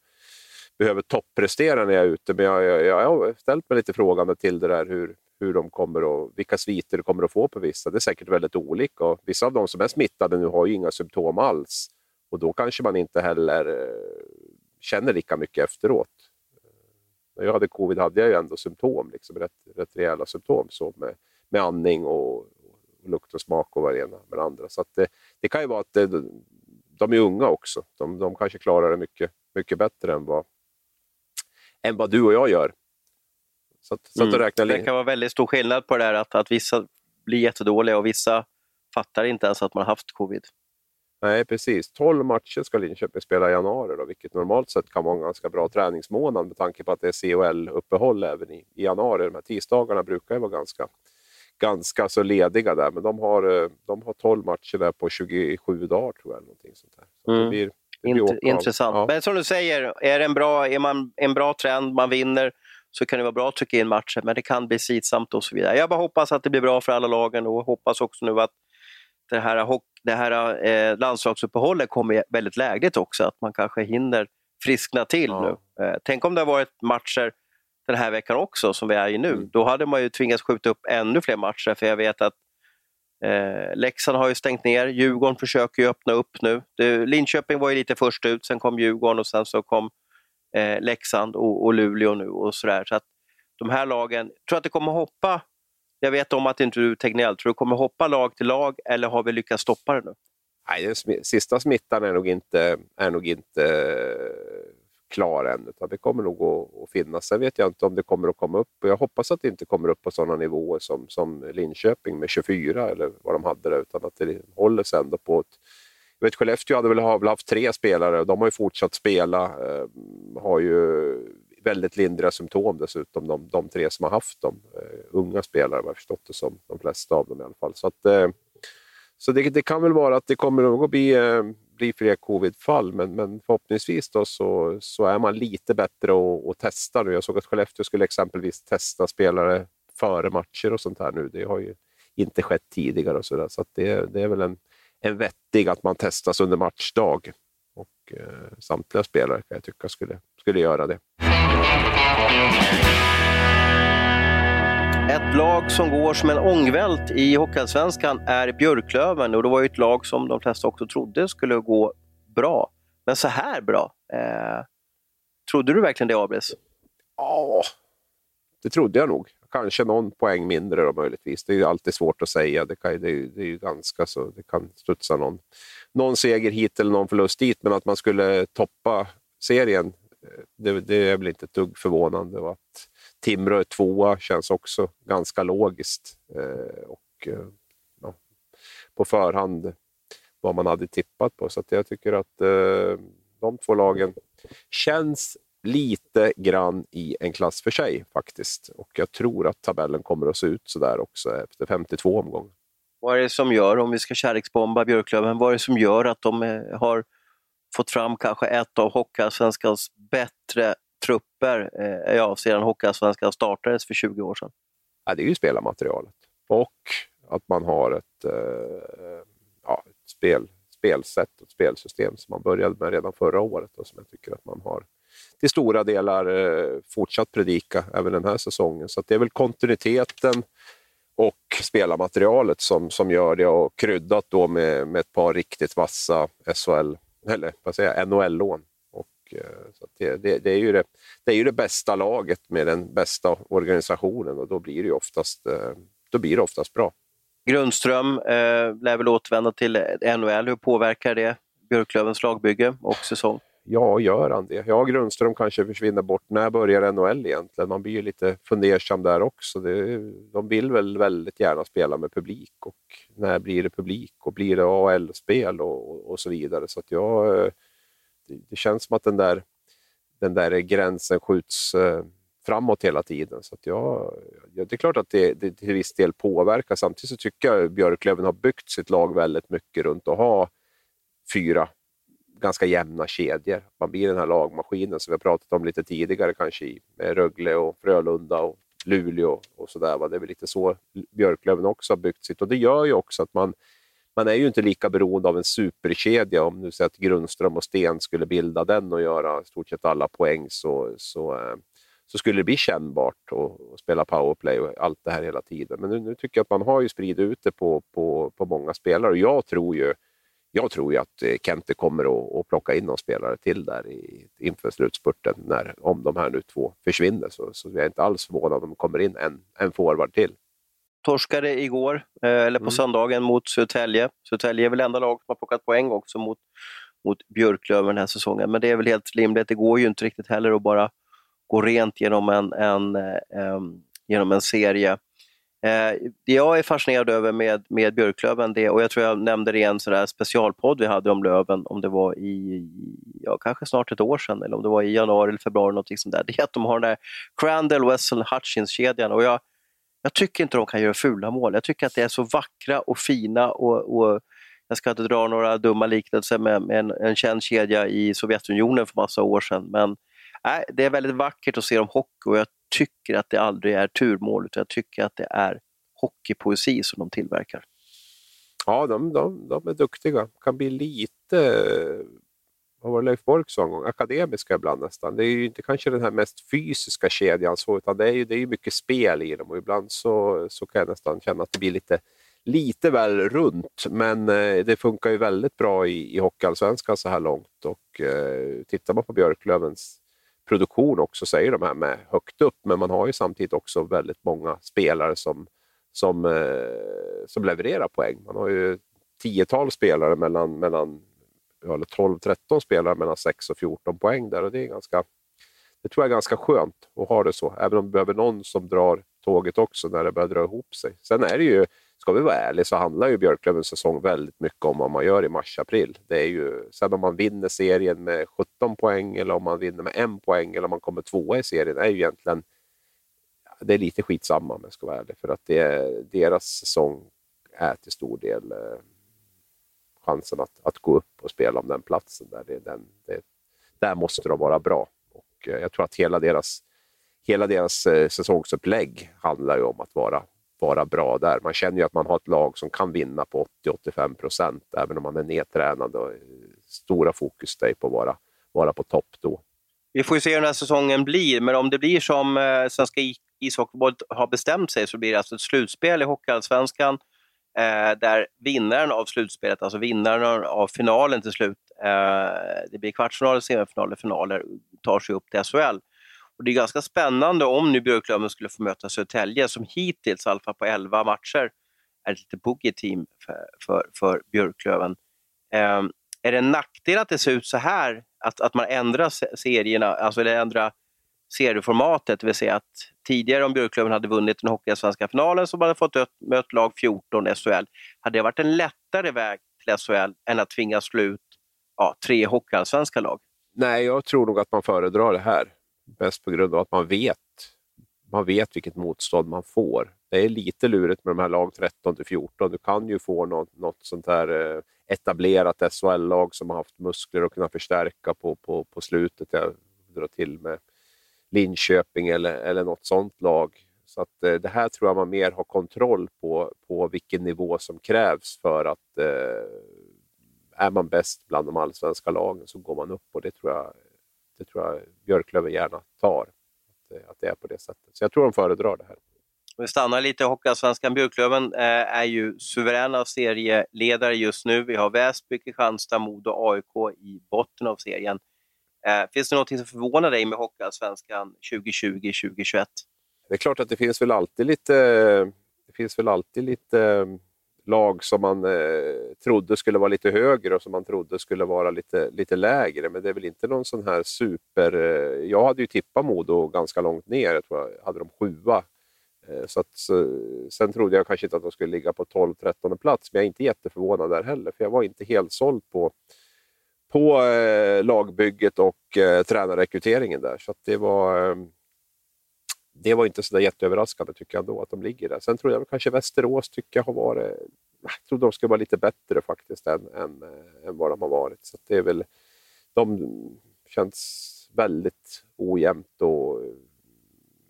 Speaker 2: behöver topprestera när jag är ute. Men jag, jag, jag har ställt mig lite frågande till det där hur, hur de kommer att, vilka sviter de kommer att få på vissa. Det är säkert väldigt olika. Och vissa av de som är smittade nu har ju inga symptom alls. Och då kanske man inte heller eh, känner lika mycket efteråt. När jag hade covid hade jag ju ändå symptom, liksom, rätt, rätt rejäla symptom så med, med andning och, och lukt och smak och vad det ena med det andra. Så det, det, kan ju vara att det, de är unga också. De, de kanske klarar det mycket, mycket bättre än vad, än vad du och jag gör.
Speaker 1: Så, att, så att mm. det kan vara väldigt stor skillnad på det där att, att vissa blir jättedåliga och vissa fattar inte ens att man har haft covid.
Speaker 2: Nej, precis. 12 matcher ska Linköping spela i januari, då, vilket normalt sett kan vara en ganska bra träningsmånad med tanke på att det är CHL-uppehåll även i, i januari. De här tisdagarna brukar ju vara ganska, ganska så lediga där, men de har, eh, de har 12 matcher där på 27 dagar tror jag. Någonting sånt där. Så
Speaker 1: mm. det blir, blir Intressant. Ja. Men som du säger, är, det en bra, är man en bra trend, man vinner, så kan det vara bra att trycka in matcher, men det kan bli slitsamt och så vidare. Jag bara hoppas att det blir bra för alla lagen och hoppas också nu att det här, det här eh, landslagsuppehållet kommer väldigt lägligt också, att man kanske hinner friskna till ja. nu. Eh, tänk om det har varit matcher den här veckan också, som vi är i nu. Mm. Då hade man ju tvingats skjuta upp ännu fler matcher, för jag vet att eh, Leksand har ju stängt ner, Djurgården försöker ju öppna upp nu. Det, Linköping var ju lite först ut, sen kom Djurgården och sen så kom eh, Leksand och, och Luleå nu och sådär. Så att de här lagen, tror att det kommer hoppa, jag vet om att inte du är Tegnell, tror du kommer hoppa lag till lag eller har vi lyckats stoppa det nu?
Speaker 2: Nej, den sista smittan är nog inte, är nog inte klar än, utan det kommer nog att, att finnas. Sen vet jag inte om det kommer att komma upp, och jag hoppas att det inte kommer upp på sådana nivåer som, som Linköping med 24 eller vad de hade där, utan att det håller sig ändå på ett jag vet, Skellefteå hade väl, har väl haft tre spelare och de har ju fortsatt spela. Eh, har ju väldigt lindriga symptom dessutom, de, de tre som har haft dem. Eh, unga spelare har jag förstått det som, de flesta av dem i alla fall. Så, att, eh, så det, det, kan väl vara att det kommer nog att bli, eh, bli fler covid-fall, men, men förhoppningsvis då så, så är man lite bättre och, och testar nu. Jag såg att Skellefteå skulle exempelvis testa spelare före matcher och sånt här nu. Det har ju inte skett tidigare och så, där, så det, det är väl en en vettig att man testas under matchdag. Och eh, samtliga spelare kan jag tycka skulle, skulle göra det.
Speaker 1: Ett lag som går som en ångvält i Hockeyallsvenskan är Björklöven och det var ju ett lag som de flesta också trodde skulle gå bra. Men så här bra. Eh, trodde du verkligen det, Abris?
Speaker 2: Ja, det trodde jag nog kanske någon poäng mindre då möjligtvis. Det är ju alltid svårt att säga. Det, kan, det, det är ju ganska så. Det kan studsa någon, någon seger hit eller någon förlust dit, men att man skulle toppa serien, eh, det, det är väl inte ett dugg förvånande. Och att Timrå är tvåa känns också ganska logiskt. Eh, och eh, ja, på förhand vad man hade tippat på. Så jag tycker att eh, de två lagen känns lite grann i en klass för sig faktiskt. Och jag tror att tabellen kommer att se ut så där också efter 52 omgångar.
Speaker 1: Vad är det som gör, om vi ska kärleksbomba Björklöven, vad är det som gör att de eh, har fått fram kanske ett av Hockeyallsvenskans bättre trupper eh, ja, sedan Hockeyallsvenskan startades för 20 år sedan?
Speaker 2: Ja, det är ju spelarmaterialet och att man har ett, eh, ja, ett spel, spelsätt och ett spelsystem som man började med redan förra året och som jag tycker att man har till stora delar eh, fortsatt predika även den här säsongen. Så det är väl kontinuiteten och spelarmaterialet som, som gör det och kryddat då med, med ett par riktigt vassa SHL, eller vad säger jag, NHL-lån. Och, eh, så det, det, det, är ju det, det är ju det bästa laget med den bästa organisationen och då blir det oftast, eh, då blir det oftast bra.
Speaker 1: Grundström eh, lär väl återvända till NHL. Hur påverkar det Björklövens lagbygge och säsong?
Speaker 2: Ja, gör han det? Ja, Grundström kanske försvinner bort. När börjar NHL egentligen? Man blir ju lite fundersam där också. Det, de vill väl väldigt gärna spela med publik och när blir det publik och blir det AL-spel och, och, så vidare. Så att jag, det, det, känns som att den där, den där gränsen skjuts eh, framåt hela tiden. Så att jag, det är klart att det, det till viss del påverkar. Samtidigt så tycker jag Björklöven har byggt sitt lag väldigt mycket runt att ha fyra ganska jämna kedjor. Man blir den här lagmaskinen som vi har pratat om lite tidigare kanske med Rögle och Frölunda och Luleå och sådär. Det är väl lite så Björklöven också har byggt sitt och det gör ju också att man man är ju inte lika beroende av en superkedja. Om nu säger att Grundström och Sten skulle bilda den och göra i stort sett alla poäng så, så, eh, så skulle det bli kännbart att spela powerplay och allt det här hela tiden. Men nu, nu tycker jag att man har ju spridit ut det på, på, på många spelare och jag tror ju jag tror ju att eh, Kente kommer att, att plocka in någon spelare till där i, inför slutspurten när, om de här nu två försvinner. Så, så jag är inte alls förvånad om det kommer in en, en forward till.
Speaker 1: Torskade igår, eh, eller på mm. söndagen, mot Södertälje. Södertälje är väl enda lag som har plockat poäng också mot, mot Björklöven den här säsongen. Men det är väl helt rimligt. Det går ju inte riktigt heller att bara gå rent genom en, en, en, eh, genom en serie. Eh, det jag är fascinerad över med, med Björklöven, det, och jag tror jag nämnde det i en sådär specialpodd vi hade om Löven, om det var i, ja, kanske snart ett år sedan, eller om det var i januari eller februari, något sånt där. *laughs* det är att de har den där Crandall, Wessel, Hutchins-kedjan. Och jag, jag tycker inte de kan göra fula mål. Jag tycker att det är så vackra och fina och, och jag ska inte dra några dumma liknelser med, med en, en känd kedja i Sovjetunionen för massa år sedan, men nej, det är väldigt vackert att se dem hockey och jag tycker att det aldrig är turmål, utan jag tycker att det är hockeypoesi som de tillverkar.
Speaker 2: Ja, de, de, de är duktiga. Kan bli lite, vad var det Leif Bork sa en gång, akademiska ibland nästan. Det är ju inte kanske den här mest fysiska kedjan så, utan det är ju det är mycket spel i dem och ibland så, så kan jag nästan känna att det blir lite lite väl runt, men eh, det funkar ju väldigt bra i, i Hockeyallsvenskan så här långt. Och eh, tittar man på Björklövens produktion också, säger de här med högt upp, men man har ju samtidigt också väldigt många spelare som, som, eh, som levererar poäng. Man har ju tiotal spelare mellan, mellan eller 12-13 spelare mellan 6 och 14 poäng där och det är ganska det tror jag är ganska skönt att ha det så, även om vi behöver någon som drar tåget också när det börjar dra ihop sig. Sen är det ju ska vi vara ärliga så handlar ju Björklövens säsong väldigt mycket om vad man gör i mars-april. Det är ju, sen om man vinner serien med 17 poäng eller om man vinner med en poäng eller om man kommer tvåa i serien är ju egentligen det är lite skitsamma om jag ska vara ärlig. För att det, deras säsong är till stor del eh, chansen att, att gå upp och spela om den platsen. Där, det, den, det, där måste de vara bra. Och eh, jag tror att hela deras, hela deras eh, säsongsupplägg handlar ju om att vara vara bra där. Man känner ju att man har ett lag som kan vinna på 80-85 procent, även om man är nedtränad. Och eh, stora fokus är på att vara, vara på topp då.
Speaker 1: Vi får ju se hur den här säsongen blir, men om det blir som Svenska ishockeyförbundet har bestämt sig så blir det alltså ett slutspel i Hockeyallsvenskan eh, där vinnaren av slutspelet, alltså vinnaren av finalen till slut, eh, det blir kvartsfinaler, semifinaler, finaler, tar sig upp till SHL. Och det är ganska spännande om nu Björklöven skulle få möta Södertälje som hittills, i alla fall på 11 matcher, är ett lite boogie-team för, för, för Björklöven. Eh, är det en nackdel att det ser ut så här? Att, att man ändrar serierna, alltså eller ändrar serieformatet, det vill säga att tidigare om Björklöven hade vunnit den Hockeyallsvenska finalen så hade fått möta lag 14 SHL. Hade det varit en lättare väg till SHL än att tvingas slå ut ja, tre Hockeyallsvenska lag?
Speaker 2: nej, jag tror nog att man föredrar det här. Bäst på grund av att man vet, man vet vilket motstånd man får. Det är lite lurigt med de här lag 13 till 14. Du kan ju få något, något sånt här eh, etablerat SHL-lag som har haft muskler och kunna förstärka på, på, på slutet. Jag drar till med Linköping eller, eller något sånt lag. Så att, eh, det här tror jag man mer har kontroll på, på vilken nivå som krävs för att eh, är man bäst bland de allsvenska lagen så går man upp och det tror jag, det tror jag Björklöven gärna tar. Att, eh, att det är på det sättet. Så jag tror de föredrar det här.
Speaker 1: Vi stannar lite i Hockeyallsvenskan. Björklöven eh, är ju suveräna serieledare just nu. Vi har Väsby, Kristianstad, Modo och AIK i botten av serien. Eh, finns det något som förvånar dig med Hockeyallsvenskan 2020-2021?
Speaker 2: Det är klart att det finns väl alltid lite, det finns väl alltid lite eh, lag som man eh, trodde skulle vara lite högre och som man trodde skulle vara lite, lite lägre. Men det är väl inte någon sån här super... Eh, jag hade ju tippat Modo ganska långt ner. Jag tror jag hade dem sjua. Eh, så att, så, sen trodde jag kanske inte att de skulle ligga på 12-13 plats, men jag är inte jätteförvånad där heller. För jag var inte helt såld på, på eh, lagbygget och eh, tränarrekryteringen där. Så det var... Eh, det var inte så där jätteöverraskande tycker jag ändå att de ligger där. Sen tror jag kanske Västerås tycker jag har varit... Jag trodde de skulle vara lite bättre faktiskt än, än, eh, än vad de har varit. Så det är väl... De känns väldigt ojämnt och,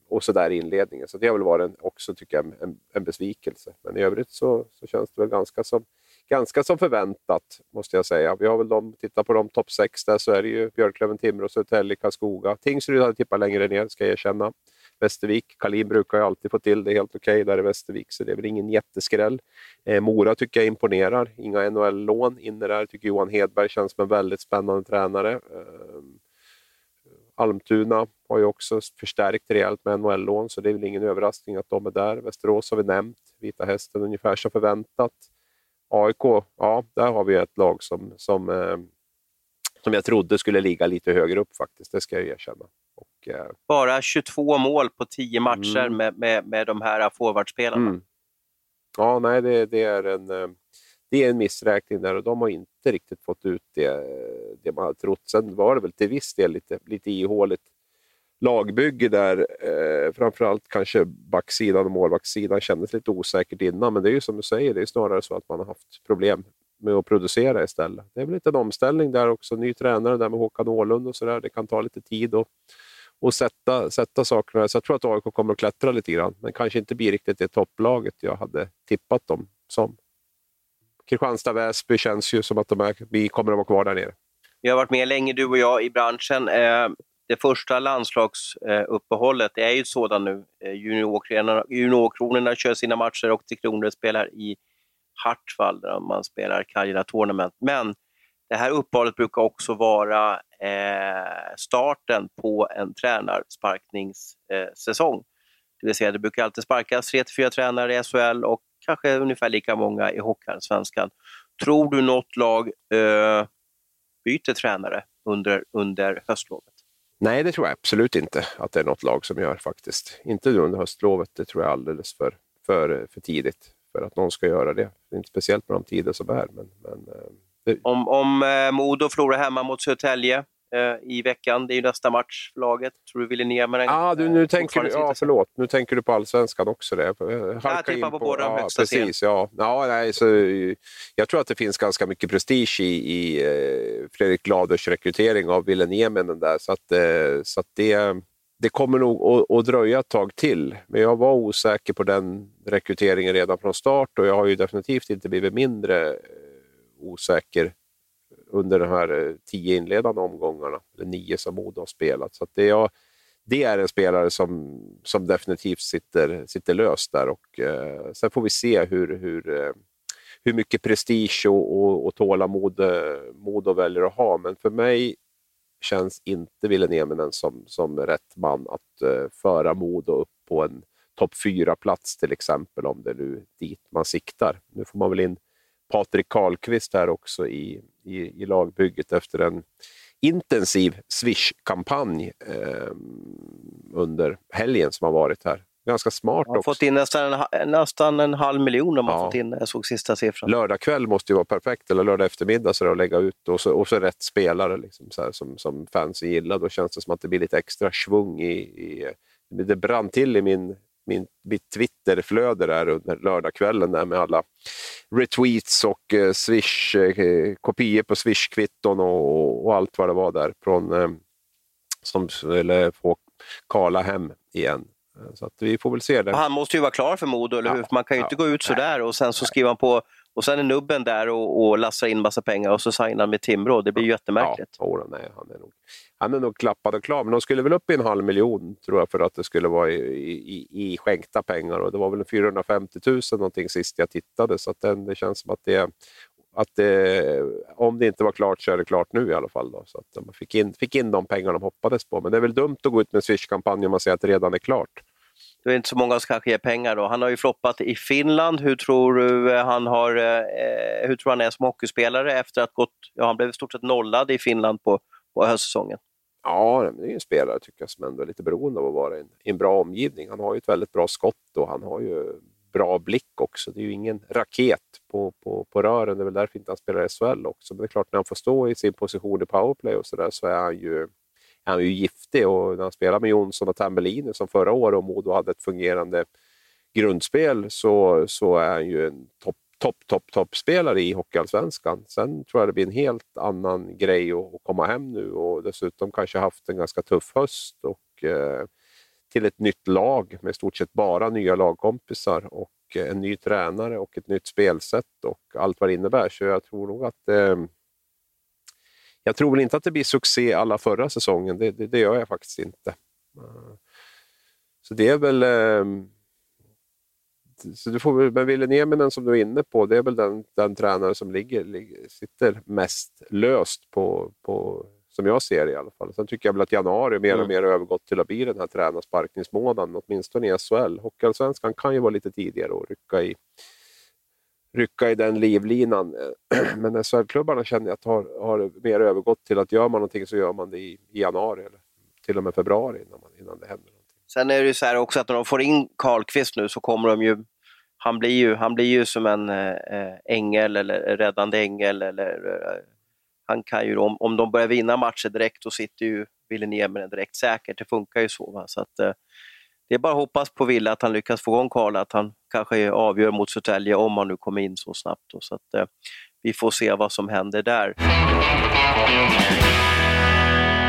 Speaker 2: och sådär i inledningen. Så det har väl varit en, också, tycker jag, en, en besvikelse. Men i övrigt så, så känns det väl ganska som, ganska som förväntat, måste jag säga. Vi har väl de, tittar på de topp sex där så är det ju Björklöven, Timrå, Södertälje, Karlskoga. Tingsryd hade tippat längre ner, ska jag erkänna. Västervik. Kalin brukar ju alltid få till det helt okej okay där i Västervik, så det är väl ingen jätteskräll. Eh, Mora tycker jag imponerar. Inga NHL-lån inne där. Tycker Johan Hedberg känns som en väldigt spännande tränare. Eh, Almtuna har ju också förstärkt rejält med NHL-lån, så det är väl ingen överraskning att de är där. Västerås har vi nämnt. Vita Hästen ungefär som förväntat. AIK, ja, där har vi ett lag som, som, eh, som jag trodde skulle ligga lite högre upp faktiskt, det ska jag erkänna. Och,
Speaker 1: eh... Bara 22 mål på 10 matcher mm. med, med, med de här forwardspelarna. Mm.
Speaker 2: Ja, nej, det, det, är en, eh, det är en missräkning där och de har inte riktigt fått ut det, det man hade trott. Sen var det väl till viss del lite, lite ihåligt lagbygge där. Eh, framförallt kanske backsidan och målvaktssidan kändes lite osäkert innan, men det är ju som du säger, det är snarare så att man har haft problem med att producera istället. Det är väl lite en omställning där också. Ny tränare där med Håkan Åhlund och sådär. Det kan ta lite tid att och sätta, sätta sakerna. Så jag tror att AIK kommer att klättra lite grann, men kanske inte blir riktigt det topplaget jag hade tippat dem som. Kristianstad-Väsby känns ju som att de är, vi kommer att vara kvar där nere.
Speaker 1: Vi har varit med länge du och jag i branschen. Eh, det första landslagsuppehållet är ju sådant nu. Eh, juniorkronorna kör sina matcher och Tre Kronor spelar i Hartwall där man spelar Karjala Tournament. Men det här uppehållet brukar också vara eh, starten på en tränarsparkningssäsong. Det vill säga, det brukar alltid sparkas 3-4 tränare i SHL och kanske ungefär lika många i Hockeyallsvenskan. Tror du något lag eh, byter tränare under, under höstlovet?
Speaker 2: Nej, det tror jag absolut inte att det är något lag som gör faktiskt. Inte under höstlovet, det tror jag är alldeles för, för, eh, för tidigt för att någon ska göra det. det är inte speciellt med de tider som är. Men, men, eh,
Speaker 1: det... Om, om eh, Modo förlorar hemma mot Södertälje i veckan, det är ju nästa match för laget. Tror du Villeneuve med den?
Speaker 2: Ah, du, nu tänker du, ja, förlåt, nu tänker du på allsvenskan också. Det.
Speaker 1: jag tippar på, på båda
Speaker 2: de
Speaker 1: högsta
Speaker 2: precis, ja. ja nej, så, Jag tror att det finns ganska mycket prestige i, i Fredrik Gladers rekrytering av Villeneuve. Där, så att, så att det det kommer nog att, dröja ett tag till, men jag var osäker på den rekryteringen redan från start och jag har ju definitivt inte blivit mindre eh, osäker under de här eh, tio inledande omgångarna, eller nio som Modo har spelat. Så det, är, det är en spelare som, som definitivt sitter, sitter löst där och eh, sen får vi se hur, hur, eh, hur mycket prestige och, och, och tålamod eh, Modo väljer att ha. Men för mig känns inte Ville Nieminen som, som rätt man att eh, föra Modo upp på en topp fyra-plats till exempel, om det är nu dit man siktar. Nu får man väl in Patrik Karlqvist här också i, i, i lagbygget efter en intensiv Swish-kampanj eh, under helgen som har varit här. Ganska smart
Speaker 1: Han har
Speaker 2: också.
Speaker 1: fått in nästan en, nästan en halv miljon om man
Speaker 2: Ja.
Speaker 1: fått in, jag såg sista siffran.
Speaker 2: Lördag kväll måste ju vara perfekt, eller lördag eftermiddag, så att lägga ut och så, och så rätt spelare liksom, så här, som, som fansen gillar. Då känns det som att det blir lite extra svung i... i det brann till i min, min, mitt Twitterflöde där under lördagskvällen där med alla retweets och eh, swish, eh, kopior på Swish-kvitton och, och allt vad det var där från, eh, som skulle få Karla hem igen. Eh, Så att vi får väl se det.
Speaker 1: Och han måste ju vara klar för Modo, eller
Speaker 2: Ja,
Speaker 1: hur? För man kan ju
Speaker 2: ja,
Speaker 1: inte gå ut sådär och sen så skriver han på och sen är nubben där och, och lassar in massa pengar och så signar han med Timrå. Det blir ju jättemärkligt.
Speaker 2: Ja, jodå, nej, han, är nog, han är nog klappad och klar, men de skulle väl upp i en halv miljon tror jag för att det skulle vara i, i, i skänkta pengar och det var väl 450 000 någonting sist jag tittade så att den, det känns som att det att det, om det inte var klart så är det klart nu i alla fall. Då, så att de fick in, fick in de pengar de hoppades på. Men det är väl dumt att gå ut med en Swish-kampanj om man säger att det redan är klart.
Speaker 1: Det är inte så många som kanske ger pengar då. Han har ju floppat i Finland. Hur tror du eh, han har, eh, hur tror han är som hockeyspelare efter att gått, ja han blev i stort sett nollad i Finland på, på höstsäsongen?
Speaker 2: Ja, det är ju en spelare tycker jag som ändå är lite beroende av att vara i en, bra omgivning. Han har ju ett väldigt bra skott och han har ju bra blick också. Det är ju ingen raket på, på, på rören. Det är väl därför inte han spelar i SHL också. Men det är klart, när han får stå i sin position i powerplay och så där så är han ju, han är ju giftig. Och när han spelar med Jonsson och Tambellini som förra året och Modo hade ett fungerande grundspel så, så är han ju en topp topp, topp, toppspelare i Hockeyallsvenskan. Sen tror jag det blir en helt annan grej att, komma hem nu och dessutom kanske haft en ganska tuff höst och eh, till ett nytt lag med i stort sett bara nya lagkompisar och eh, en ny tränare och ett nytt spelsätt och allt vad det innebär. Så jag tror nog att eh, jag tror väl inte att det blir succé alla förra säsongen. Det, det, det gör jag faktiskt inte. Så det är väl eh, så du får, men Ville Nieminen som du är inne på, det är väl den, den tränare som ligger, ligger, sitter mest löst på, på, som jag ser det i alla fall. Sen tycker jag väl att januari mer och
Speaker 1: Mm.
Speaker 2: mer har övergått till att bli den här tränarsparkningsmånaden, åtminstone i SHL. Hockeyallsvenskan kan ju vara lite tidigare och rycka i, rycka i den livlinan. *clears throat* Men SHL-klubbarna känner jag att har, har mer övergått till att gör man någonting så gör man det i, i januari eller till och med februari innan, man, innan det händer. någonting.
Speaker 1: Sen är det ju så här också att när de får in Karlqvist nu så kommer de ju han blir ju, han blir ju som en eh, eh, ängel eller räddande ängel. Eller, eh, han kan ju, om, om de börjar vinna matcher direkt, då sitter ju Villeneuve den direkt säkert. Det funkar ju så. Va? så att, det är bara att hoppas på Ville att han lyckas få igång Karl, att han kanske avgör mot Södertälje om han nu kommer in så snabbt. Då. Så att, eh, vi får se vad som händer där.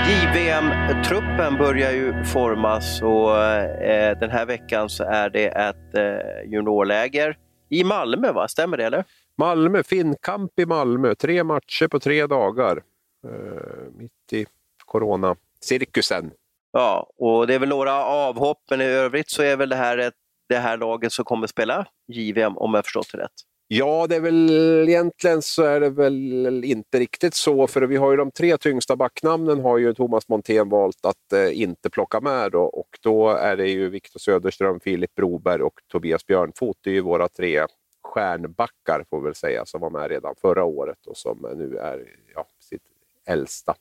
Speaker 1: JVM-truppen börjar ju formas och eh, den här veckan så är det ett eh, juniorläger i Malmö, va? stämmer det eller?
Speaker 2: Malmö, Finnkamp i Malmö. Tre matcher på tre dagar. Eh, mitt i coronacirkusen.
Speaker 1: Ja, och det är väl några avhopp, men i övrigt så är väl det här ett, det här laget som kommer spela JVM om jag förstått det rätt.
Speaker 2: Ja, det är väl egentligen så är det väl inte riktigt så, för vi har ju de tre tyngsta backnamnen har ju Thomas Montén valt att eh, inte plocka med då, och då är det ju Viktor Söderström, Filip Broberg och Tobias Björnfot. Det är ju våra tre stjärnbackar får vi väl säga, som var med redan förra året och som nu är ja, sitt äldsta.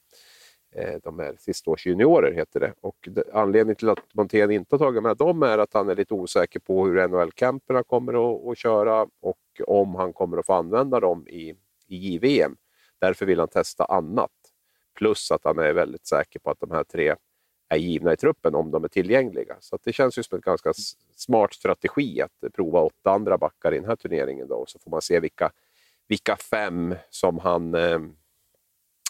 Speaker 2: Eh, de är sistårsjuniorer heter det. Och anledningen till att Montén inte har tagit med dem är att han är lite osäker på hur NHL-camperna kommer att, att köra och om han kommer att få använda dem i, i JVM. Därför vill han testa annat. Plus att han är väldigt säker på att de här tre är givna i truppen om de är tillgängliga. Så att det känns ju som en ganska smart strategi att prova åtta andra backar i den här turneringen. Då, och så får man se vilka, vilka fem som han eh,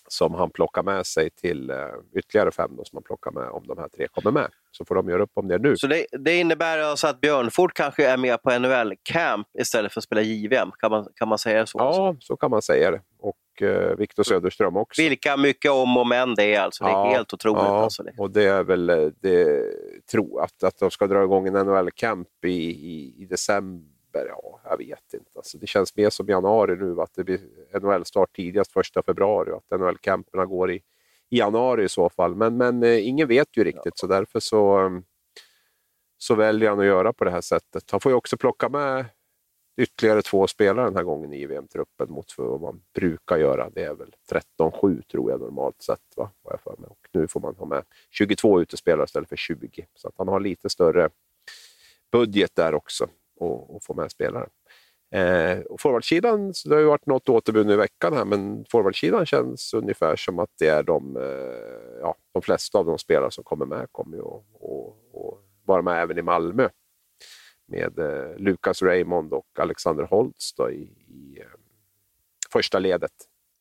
Speaker 2: som han plockar med sig till eh, ytterligare fem då, som han plockar med om de här tre kommer med. Så får de göra upp om det nu.
Speaker 1: Så det, det innebär alltså att Björnfort kanske är med på NHL-camp istället för att spela JVM, kan man, kan man säga så?
Speaker 2: Ja, så kan man säga det. Och eh, Viktor Söderström också.
Speaker 1: Vilka mycket om och men det är alltså, det är
Speaker 2: Ja,
Speaker 1: helt otroligt.
Speaker 2: Ja,
Speaker 1: Alltså.
Speaker 2: och det är väl eh, det, tro, att, att de ska dra igång en NHL-camp i, i, i december. Ja, jag vet inte. Alltså, det känns mer som januari nu, att det blir NHL-start tidigast första februari och att NHL-camperna går i, i januari i så fall. Men, men eh, ingen vet ju riktigt, så därför så, eh, så väljer han att göra på det här sättet. Han får ju också plocka med ytterligare två spelare den här gången i VM-truppen mot vad man brukar göra. Det är väl 13-7 tror jag normalt sett. Va? Vad jag för mig. Och nu får man ha med 22 utespelare istället för 20. Så att han har lite större budget där också och, och få med spelare. Eh, och forwardsidan, det har ju varit något återbud nu i veckan här, men forwardsidan känns ungefär som att det är de, eh, ja, de flesta av de spelare som kommer med kommer ju att vara med även i Malmö. Med eh, Lucas Raymond och Alexander Holtz då, i, i eh, första ledet.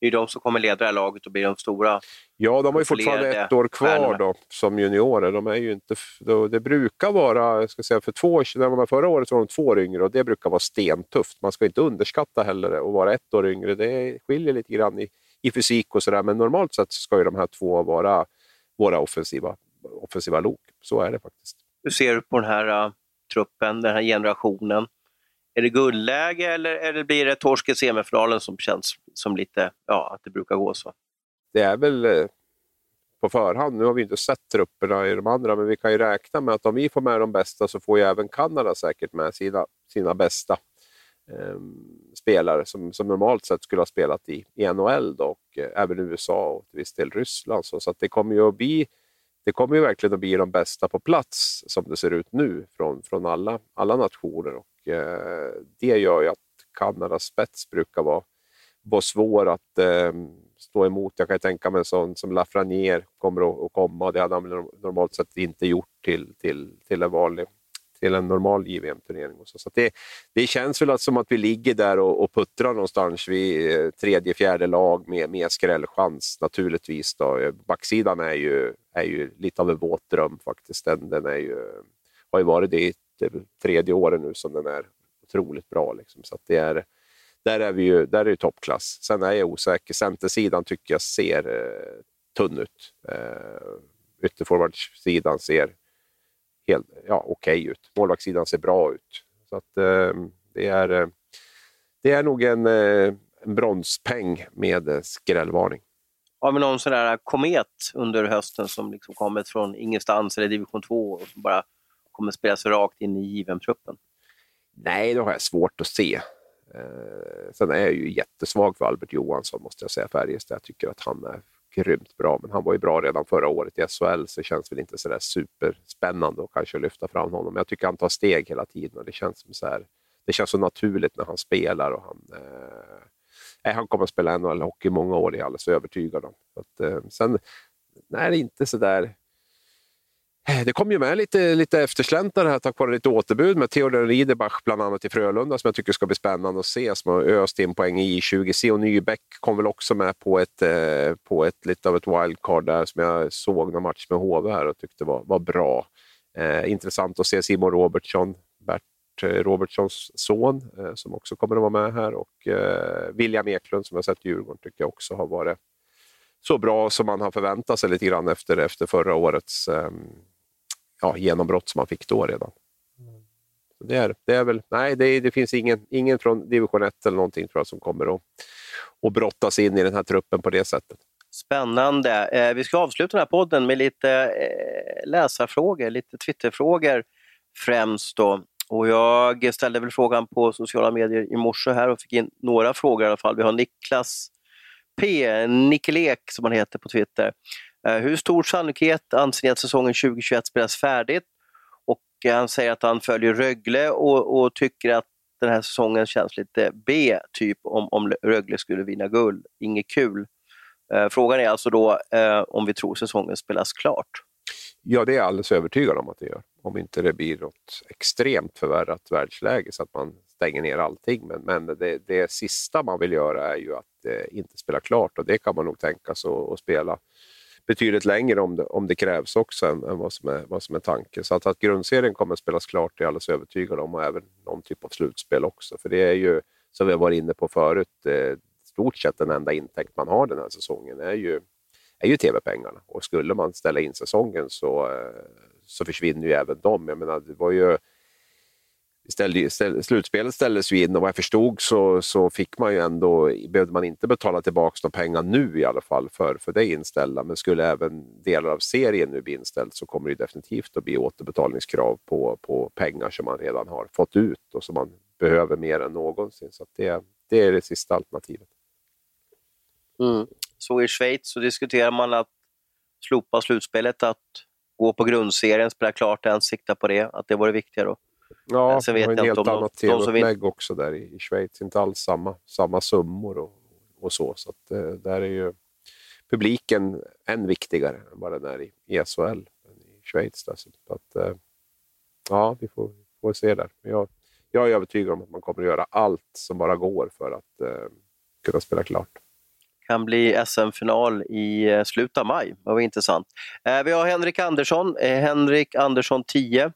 Speaker 1: Det är de som kommer leda det här laget och bli de stora.
Speaker 2: Ja, de har ju fortfarande ett år kvar då, som juniorer. De är ju inte, det brukar vara, jag ska säga, för två när de var förra året var de två år yngre och det brukar vara stentufft. Man ska inte underskatta heller att vara ett år yngre. Det skiljer lite grann i, i fysik och sådär, men normalt sett ska ju de här två vara våra offensiva, offensiva lok. Så är det faktiskt.
Speaker 1: Hur ser du på den här uh, truppen, den här generationen? Är det guldläge eller, eller blir det torsk i semifinalen som känns som lite, ja, att det brukar gå så?
Speaker 2: Det är väl eh, på förhand, nu har vi inte sett trupperna i de andra, men vi kan ju räkna med att om vi får med de bästa så får ju även Kanada säkert med sina, sina bästa eh, spelare som, som normalt sett skulle ha spelat i, i NHL då, och eh, även USA och till viss del Ryssland. Så, så att det kommer ju att bli det kommer ju verkligen att bli de bästa på plats som det ser ut nu från, från alla, alla nationer. Och, det gör ju att Kanadas spets brukar vara, vara svår att eh, stå emot. Jag kan tänka mig en sån som Lafreniere kommer att, att komma. Det hade han normalt sett inte gjort till, till, till en vanlig till en normal JVM-turnering. Så, så det, det känns väl som att vi ligger där och, och puttrar någonstans vid eh, tredje, fjärde lag med, med skrällchans naturligtvis. Då. Backsidan är ju, är ju lite av en våt dröm faktiskt. Den, den är ju, har ju varit det i Typ tredje året nu som den är otroligt bra. Liksom. Så det är, där är vi ju, där är toppklass. Sen är jag osäker. Centersidan tycker jag ser eh, tunn ut. Eh, ytterforwardsidan ser helt ja, okej okay ut. Målvaktssidan ser bra ut. Så att, eh, det, är, eh, det är nog en, eh, en bronspeng med eh, skrällvarning.
Speaker 1: Har vi någon sån där komet under hösten som liksom kommit från ingenstans eller division 2 och som bara kommer spelas rakt in i given-truppen?
Speaker 2: Nej, det har jag svårt att se. Eh, sen är jag ju jättesvag för Albert Johansson, måste jag säga, Färjestad. Jag tycker att han är grymt bra, men han var ju bra redan förra året i SHL, så det känns väl inte sådär superspännande att kanske lyfta fram honom. Men jag tycker han tar steg hela tiden och det känns som så här, det känns så naturligt när han spelar. och Han, eh, han kommer att spela NHL-hockey i många år, det är jag alldeles övertygad om. Att, eh, sen, nej, det är inte så där Eh, det kom ju med lite, lite eftersläntare här tack vare lite återbud med Theodor Riederbach bland annat i Frölunda som jag tycker ska bli spännande att se, som har öst in poäng i 20 C och Nybäck kom väl också med på ett, eh, på ett lite av ett wildcard där som jag såg någon match med HV här och tyckte var, var bra. Eh, intressant att se Simon Robertsson, Bert eh, Robertssons son, eh, som också kommer att vara med här och eh, William Eklund som jag sett i Djurgården tycker jag också har varit så bra som man har förväntat sig lite grann efter, efter förra årets ehm, ja, genombrott som han fick då redan. Det, är, det är väl, nej, det, det, finns ingen, ingen från division 1 eller någonting tror jag, som kommer att, att brottas in i den här truppen på det sättet.
Speaker 1: Spännande. Eh, vi ska avsluta den här podden med lite eh, läsarfrågor, lite Twitterfrågor främst. Då. Och jag ställde väl frågan på sociala medier i morse här och fick in några frågor i alla fall. Vi har Niklas P, Nickelek som han heter på Twitter. Eh, hur stor sannolikhet anser ni att säsongen 2021 spelas färdigt? Och eh, han säger att han följer Rögle och, och tycker att den här säsongen känns lite B, typ om, om Rögle skulle vinna guld. Inget kul. Eh, frågan är alltså då eh, om vi tror säsongen spelas klart.
Speaker 2: Ja, det är jag alldeles övertygad om att det gör. Om inte det blir något extremt förvärrat världsläge så att man stänger ner allting. Men, men det, det sista man vill göra är ju att eh, inte spela klart och det kan man nog tänka sig att spela betydligt längre om det, om det krävs också än, än vad, som är, vad som är tanken. Så att, att grundserien kommer att spelas klart är jag alldeles övertygad om och även någon typ av slutspel också. För det är ju, som vi har varit inne på förut, eh, stort sett den enda intäkt man har den här säsongen är ju, är ju tv-pengarna. Och skulle man ställa in säsongen så, eh, så försvinner ju även de. Jag menar, det var ju ställde, ställ, slutspelet ställdes ju in och vad jag förstod så, så fick man ju ändå, behövde man inte betala tillbaka några pengar nu i alla fall för, för det inställda. Men skulle även delar av serien nu bli inställd så kommer det definitivt att bli återbetalningskrav på, på pengar som man redan har fått ut och som man behöver mer än någonsin. Så det, det är det sista alternativet.
Speaker 1: Mm. Så i Schweiz så diskuterar man att slopa slutspelet, att gå på grundserien, spela klart den, sikta på det, att det var det viktiga då?
Speaker 2: Ja, Sen vet det var ett helt annat tv-upplägg också där i, Schweiz. Inte alls samma, samma summor och, och så. Så att, eh, där är ju publiken än viktigare än vad den är i, i SHL, i Schweiz. Där. Så att, eh, ja, vi får, får se där. Men jag, jag är övertygad om att man kommer att göra allt som bara går för att eh, kunna spela klart
Speaker 1: kan bli SM-final i eh, slutet av maj. Det var intressant. Eh, vi har Henrik Andersson, eh, Henrik Andersson 10,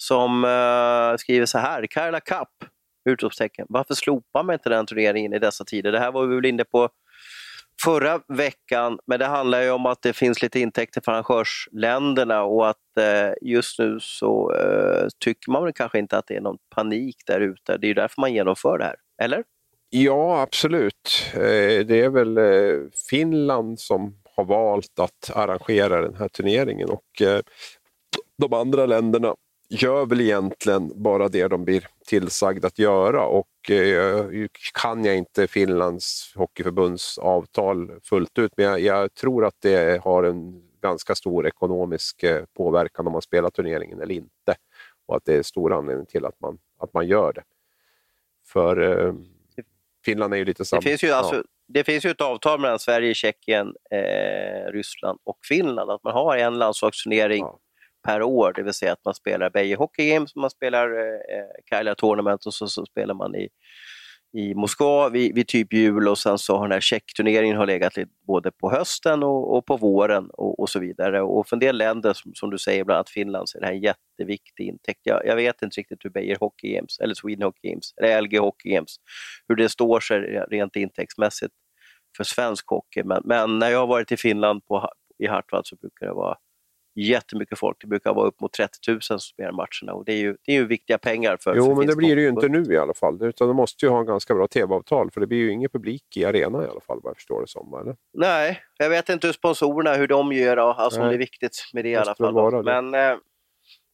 Speaker 1: som eh, skriver så här. Karla Cup, utropstecken. Varför slopar man inte den turneringen i dessa tider? Det här var vi väl inne på förra veckan, men det handlar ju om att det finns lite intäkter för arrangörsländerna och att eh, just nu så eh, tycker man väl kanske inte att det är någon panik där ute. Det är ju därför man genomför det här, eller?
Speaker 2: Ja, absolut. Det är väl Finland som har valt att arrangera den här turneringen och de andra länderna gör väl egentligen bara det de blir tillsagda att göra och kan jag inte Finlands hockeyförbunds avtal fullt ut men jag, jag tror att det har en ganska stor ekonomisk påverkan om man spelar turneringen eller inte och att det är stor anledning till att man, att man gör det. För Finland är ju lite samma.
Speaker 1: Det finns ju, alltså, ja. det finns ju ett avtal mellan Sverige, Tjeckien, eh, Ryssland och Finland att man har en landslagsturnering ja per år, det vill säga att man spelar Beijer Hockey Games, man spelar eh, eh Kaila Tournament och så, så spelar man i i Moskva vid, vid, typ jul och sen så har den här checkturneringen har legat både på hösten och, och på våren och, och, så vidare. Och för en del länder, som, som, du säger, bland annat Finland, så är det här en jätteviktig intäkt. Jag, jag vet inte riktigt hur Beijer Hockey Games, eller Sweden Hockey Games, eller LG Hockey Games, hur det står sig rent intäktsmässigt för svensk hockey. Men, men när jag har varit i Finland på, i Hartwall så brukar det vara jättemycket folk. Det brukar vara upp mot 30 000 som spelar matcherna och det är ju, det är ju viktiga pengar. för
Speaker 2: Jo,
Speaker 1: för
Speaker 2: men det blir det ju inte nu i alla fall. Utan de måste ju ha en ganska bra tv-avtal för det blir ju ingen publik i arenan i alla fall vad jag förstår det som. Eller?
Speaker 1: Nej, jag vet inte hur sponsorerna, hur de gör, alltså om det är viktigt med det i alla fall. Men eh,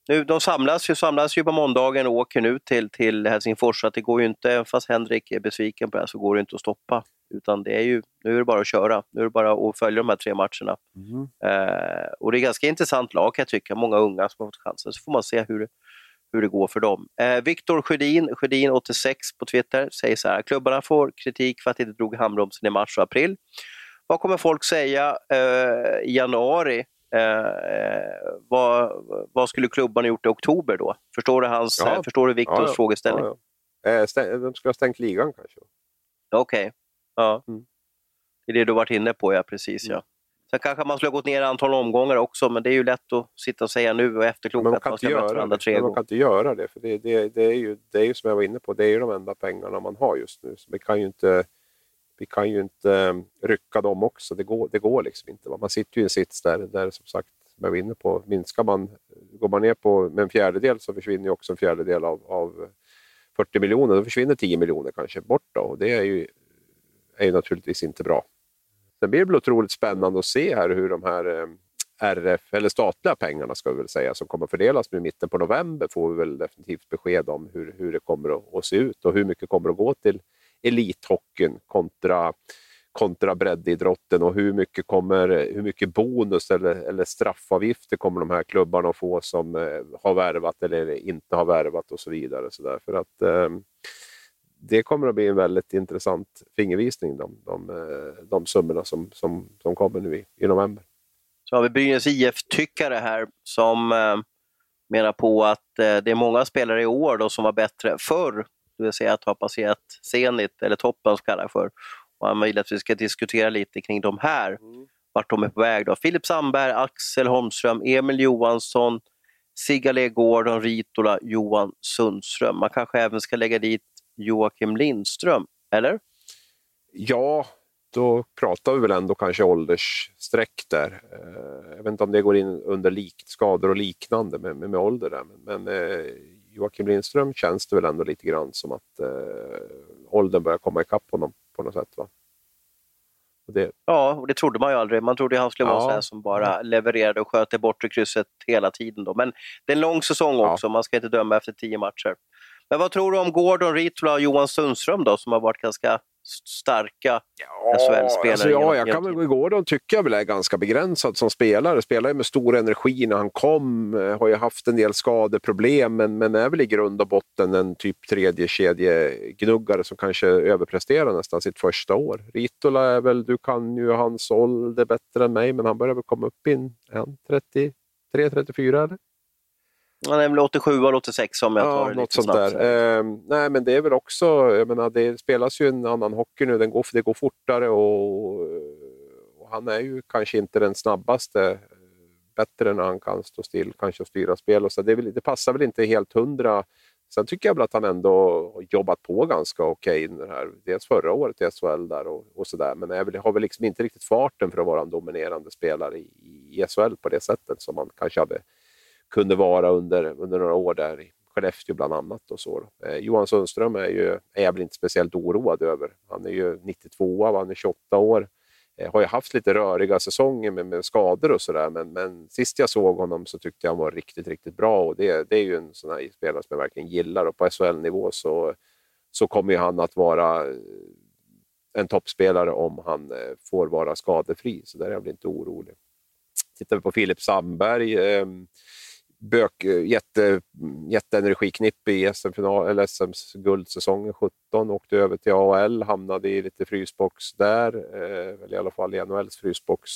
Speaker 1: nu, de samlas ju, samlas ju på måndagen och åker nu till, till Helsingfors, så att det går ju inte, fast Henrik är besviken på det här, så går det inte att stoppa. Utan det är ju, nu är det bara att köra. Nu är det bara att följa de här tre matcherna. Mm. Eh, och det är ganska intressant lag kan jag tycka. Många unga som har fått chansen. Så får man se hur, hur det går för dem. Eh, Viktor Sjödin, Sjödin86 på Twitter, säger så här. Klubbarna får kritik för att de inte drog handbromsen i mars och april. Vad kommer folk säga eh, i januari? Eh, vad, vad, skulle klubbarna gjort i oktober då? Förstår du, hans, ja. förstår du Viktors ja, ja. frågeställning? Ja,
Speaker 2: ja. Eh, de skulle ha stängt ligan kanske.
Speaker 1: Okej. Okay. Ja. Mm. Det är det du varit inne på, ja precis. Mm. Ja. Sen kanske man skulle ha gått ner antal omgångar också, men det är ju lätt att sitta och säga nu och efterklokt att man ska möta varandra tre gånger.
Speaker 2: Man kan inte göra det, för det, det, det, är ju, det är ju som jag var inne på, det är ju de enda pengarna man har just nu. Så vi kan ju inte, vi kan ju inte um, rycka dem också, det går, det går liksom inte. Man sitter ju i en sits där, där som sagt, som jag var inne på, minskar man, går man ner på med en fjärdedel så försvinner ju också en fjärdedel av, av 40 miljoner, då försvinner 10 miljoner kanske bort. Då, och det är ju är ju naturligtvis inte bra. Sen blir det väl otroligt spännande att se här hur de här eh, RF, eller statliga pengarna ska vi väl säga, som kommer fördelas nu i mitten på november får vi väl definitivt besked om hur, hur det kommer att, att se ut och hur mycket kommer att gå till elithockeyn kontra, kontra breddidrotten och hur mycket, kommer, hur mycket bonus eller, eller straffavgifter kommer de här klubbarna att få som eh, har värvat eller inte har värvat och så vidare. Så där. För att, eh, det kommer att bli en väldigt intressant fingervisning, de, de, eh, de summorna som, som, som kommer nu i, i november.
Speaker 1: Så har vi Brynäs IF-tyckare här som eh, menar på att eh, det är många spelare i år då som var bättre förr, det vill säga att ha passerat Zenit, eller toppen som kallar för. Och han vill att vi ska diskutera lite kring de här, mm. vart de är på väg. Då. Filip Sandberg, Axel Holmström, Emil Johansson, Sigale Gordon, Ritola, Johan Sundström. Man kanske även ska lägga dit Joakim Lindström, eller?
Speaker 2: Ja, då pratar vi väl ändå kanske åldersstreck där. Eh, jag vet inte om det går in under lik, skador och liknande med, med, med ålder där. men, men eh, Joakim Lindström känns det väl ändå lite grann som att eh, åldern börjar komma ikapp honom på något sätt. Va?
Speaker 1: Och det... Ja, och det trodde man ju aldrig. Man trodde han skulle vara ja. som bara levererade och sköt det bortre krysset hela tiden. Då. Men det är en lång säsong också, ja. man ska inte döma efter tio matcher. Men vad tror du om Gordon Ritola och Johan Sundström då, som har varit ganska starka SHL-spelare.
Speaker 2: Alltså, ja, jag kan väl de tycker jag väl är ganska begränsad som spelare. Spelar ju med stor energi när han kom, eh, har ju haft en del skadeproblem men, men är väl i grund och botten en typ tredje kedjegnuggare som kanske överpresterar nästan sitt första år. Ritola är väl, du kan ju hans ålder bättre än mig, men han börjar väl komma upp i en 33-34 eller?
Speaker 1: Han är väl 87 eller 86 om jag tar
Speaker 2: ja, något sånt snabbt. där. Eh, nej, men det är väl också, jag menar, det spelas ju en annan hockey nu, den går, det går fortare och, och han är ju kanske inte den snabbaste. Bättre när han kan stå still, kanske styra spel och så. Det, väl, det passar väl inte helt hundra. Sen tycker jag väl att han ändå har jobbat på ganska okej okay Dels förra året i SHL där och, och sådär, men är har väl liksom inte riktigt farten för att vara en dominerande spelare i, i SHL på det sättet som man kanske hade kunde vara under, under några år där i Skellefteå bland annat. Och så. Eh, Johan Sundström är, ju, är jag väl inte speciellt oroad över. Han är ju 92, han är 28 år. Eh, har ju haft lite röriga säsonger med, med skador och sådär, men, men sist jag såg honom så tyckte jag han var riktigt, riktigt bra. Och det, det är ju en sån här spelare som jag verkligen gillar och på SHL-nivå så, så kommer han att vara eh, en toppspelare om han eh, får vara skadefri, så där är jag väl inte orolig. Tittar vi på Filip Sandberg, eh, bök, eh, jätte, jätteenergiknippe i SM-final, eller SMs guldsäsongen 17. Åkte över till AHL, hamnade i lite frysbox där, eh, eller i alla fall i NHLs frysbox.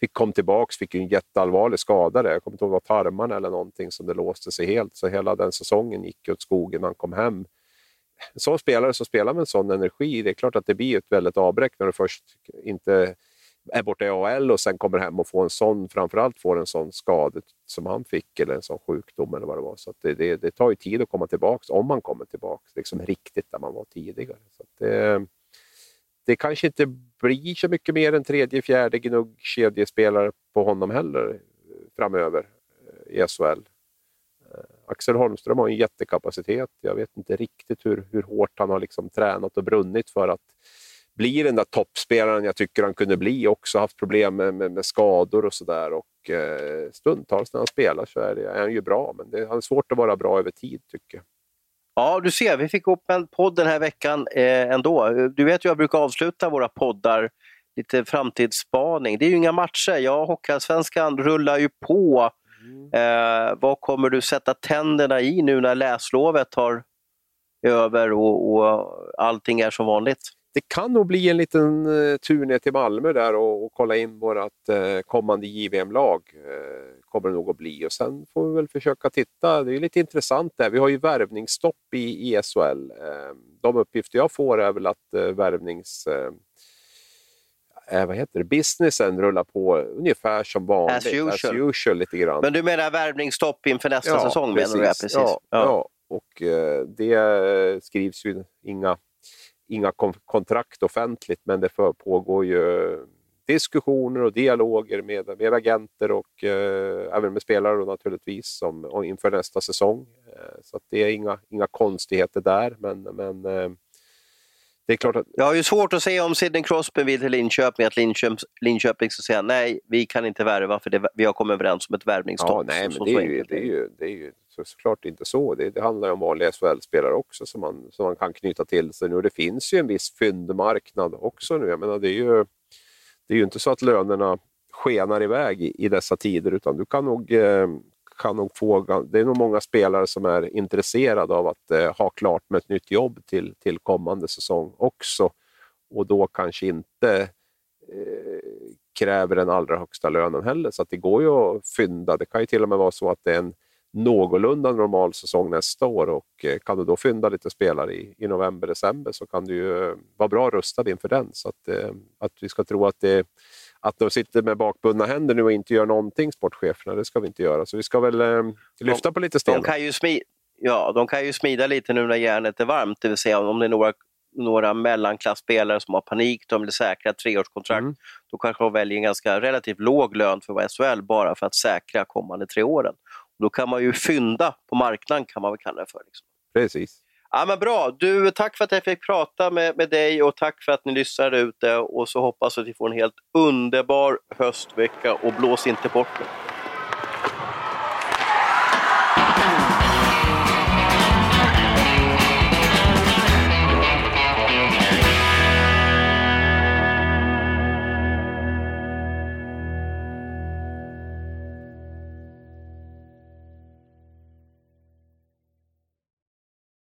Speaker 2: Fick, kom tillbaka, fick en jätteallvarlig skada där. Jag kommer inte ihåg, var tarmarna eller någonting som det låste sig helt. Så hela den säsongen gick åt skogen när han kom hem. Som spelare som spelar med en sån energi, det är klart att det blir ett väldigt avbräck när du först inte är borta i AL och sen kommer hem och får en sån, framförallt får en sån skada som han fick eller en sån sjukdom eller vad det var. Så det, det, det, tar ju tid att komma tillbaka om man kommer tillbaka liksom riktigt där man var tidigare. Så det, det kanske inte blir så mycket mer än tredje, fjärde gnugg kedjespelare på honom heller eh, framöver eh, i SHL. Eh, Axel Holmström har en jättekapacitet. Jag vet inte riktigt hur, hur hårt han har liksom tränat och brunnit för att bli den där toppspelaren jag tycker han kunde bli. Också haft problem med, med, med skador och sådär. eh, stundtals när han spelar så är, det, är han ju bra, men det, han är svårt att vara bra över tid tycker jag.
Speaker 1: Ja, du ser, vi fick upp en podd den här veckan eh, ändå. Du vet ju jag brukar avsluta våra poddar lite framtidsspaning. Det är ju inga matcher. Ja, Hockeyallsvenskan rullar ju på. Mm. Eh, vad kommer du sätta tänderna i nu när läslovet tar över och, och allting är som vanligt?
Speaker 2: Det kan nog bli en liten uh, tur ner till Malmö där och, och kolla in vårt uh, kommande JVM-lag. Uh, kommer det nog att bli. Och sen får vi väl försöka titta. Det är lite intressant där. Vi har ju värvningsstopp i, i SHL. Uh, de uppgifter jag får är väl att uh, värvnings... vad heter det? Businessen rullar på ungefär som vanligt.
Speaker 1: As usual. As
Speaker 2: usual lite grann.
Speaker 1: Men du menar värvningsstopp inför nästa ja, säsong?
Speaker 2: Precis.
Speaker 1: Menar
Speaker 2: du? Precis. Ja, ja. ja. och det skrivs ju inga inga kontrakt offentligt, men det för, pågår ju diskussioner och dialoger med, med agenter och eh, även med spelare då, naturligtvis som, inför nästa säsong. Eh, så det är inga, inga konstigheter där, men, men eh, det är klart att...
Speaker 1: Jag har ju svårt att säga om Sidney Crosby vill till Linköping, att Linköping, Linköping ska säga nej, vi kan inte värva för det, vi har kommit överens om ett värvningsstopp.
Speaker 2: Ja, nej, men det är, ju, det, är ju, det är ju så, såklart inte så. Det, det handlar ju om vanliga SHL-spelare också som man, som man kan knyta till sig nu. Det finns ju en viss fyndmarknad också nu. Jag menar, det, är ju, det är ju inte så att lönerna skenar iväg i, i dessa tider, utan du kan nog eh, kan nog få, det är nog många spelare som är intresserade av att eh, ha klart med ett nytt jobb till, till kommande säsong också. Och då kanske inte eh, kräver den allra högsta lönen heller. Så det går ju att fynda. Det kan ju till och med vara så att det är en någorlunda normal säsong nästa år och eh, kan du då fynda lite spelare i, i november, december så kan du ju eh, vara bra rustad inför den. Så att, eh, att vi ska tro att det att de sitter med bakbundna händer nu och inte gör någonting, sportcheferna, det ska vi inte göra. Så vi ska väl eh, lyfta
Speaker 1: de,
Speaker 2: på lite stenar.
Speaker 1: De kan, ju smida, ja, de kan ju smida lite nu när järnet är varmt, det vill säga om det är några, några mellanklassspelare som har panik, de vill säkra treårskontrakt, mm. då kanske de väljer en ganska relativt låg lön för att vara SHL bara för att säkra kommande tre åren. Då kan man ju fynda på marknaden, kan man väl kalla det för. Liksom.
Speaker 2: Precis.
Speaker 1: Ja, men bra. Du, tack för att jag fick prata med, med dig och tack för att ni lyssnade ute och så hoppas att vi får en helt underbar höstvecka och blås inte bort det.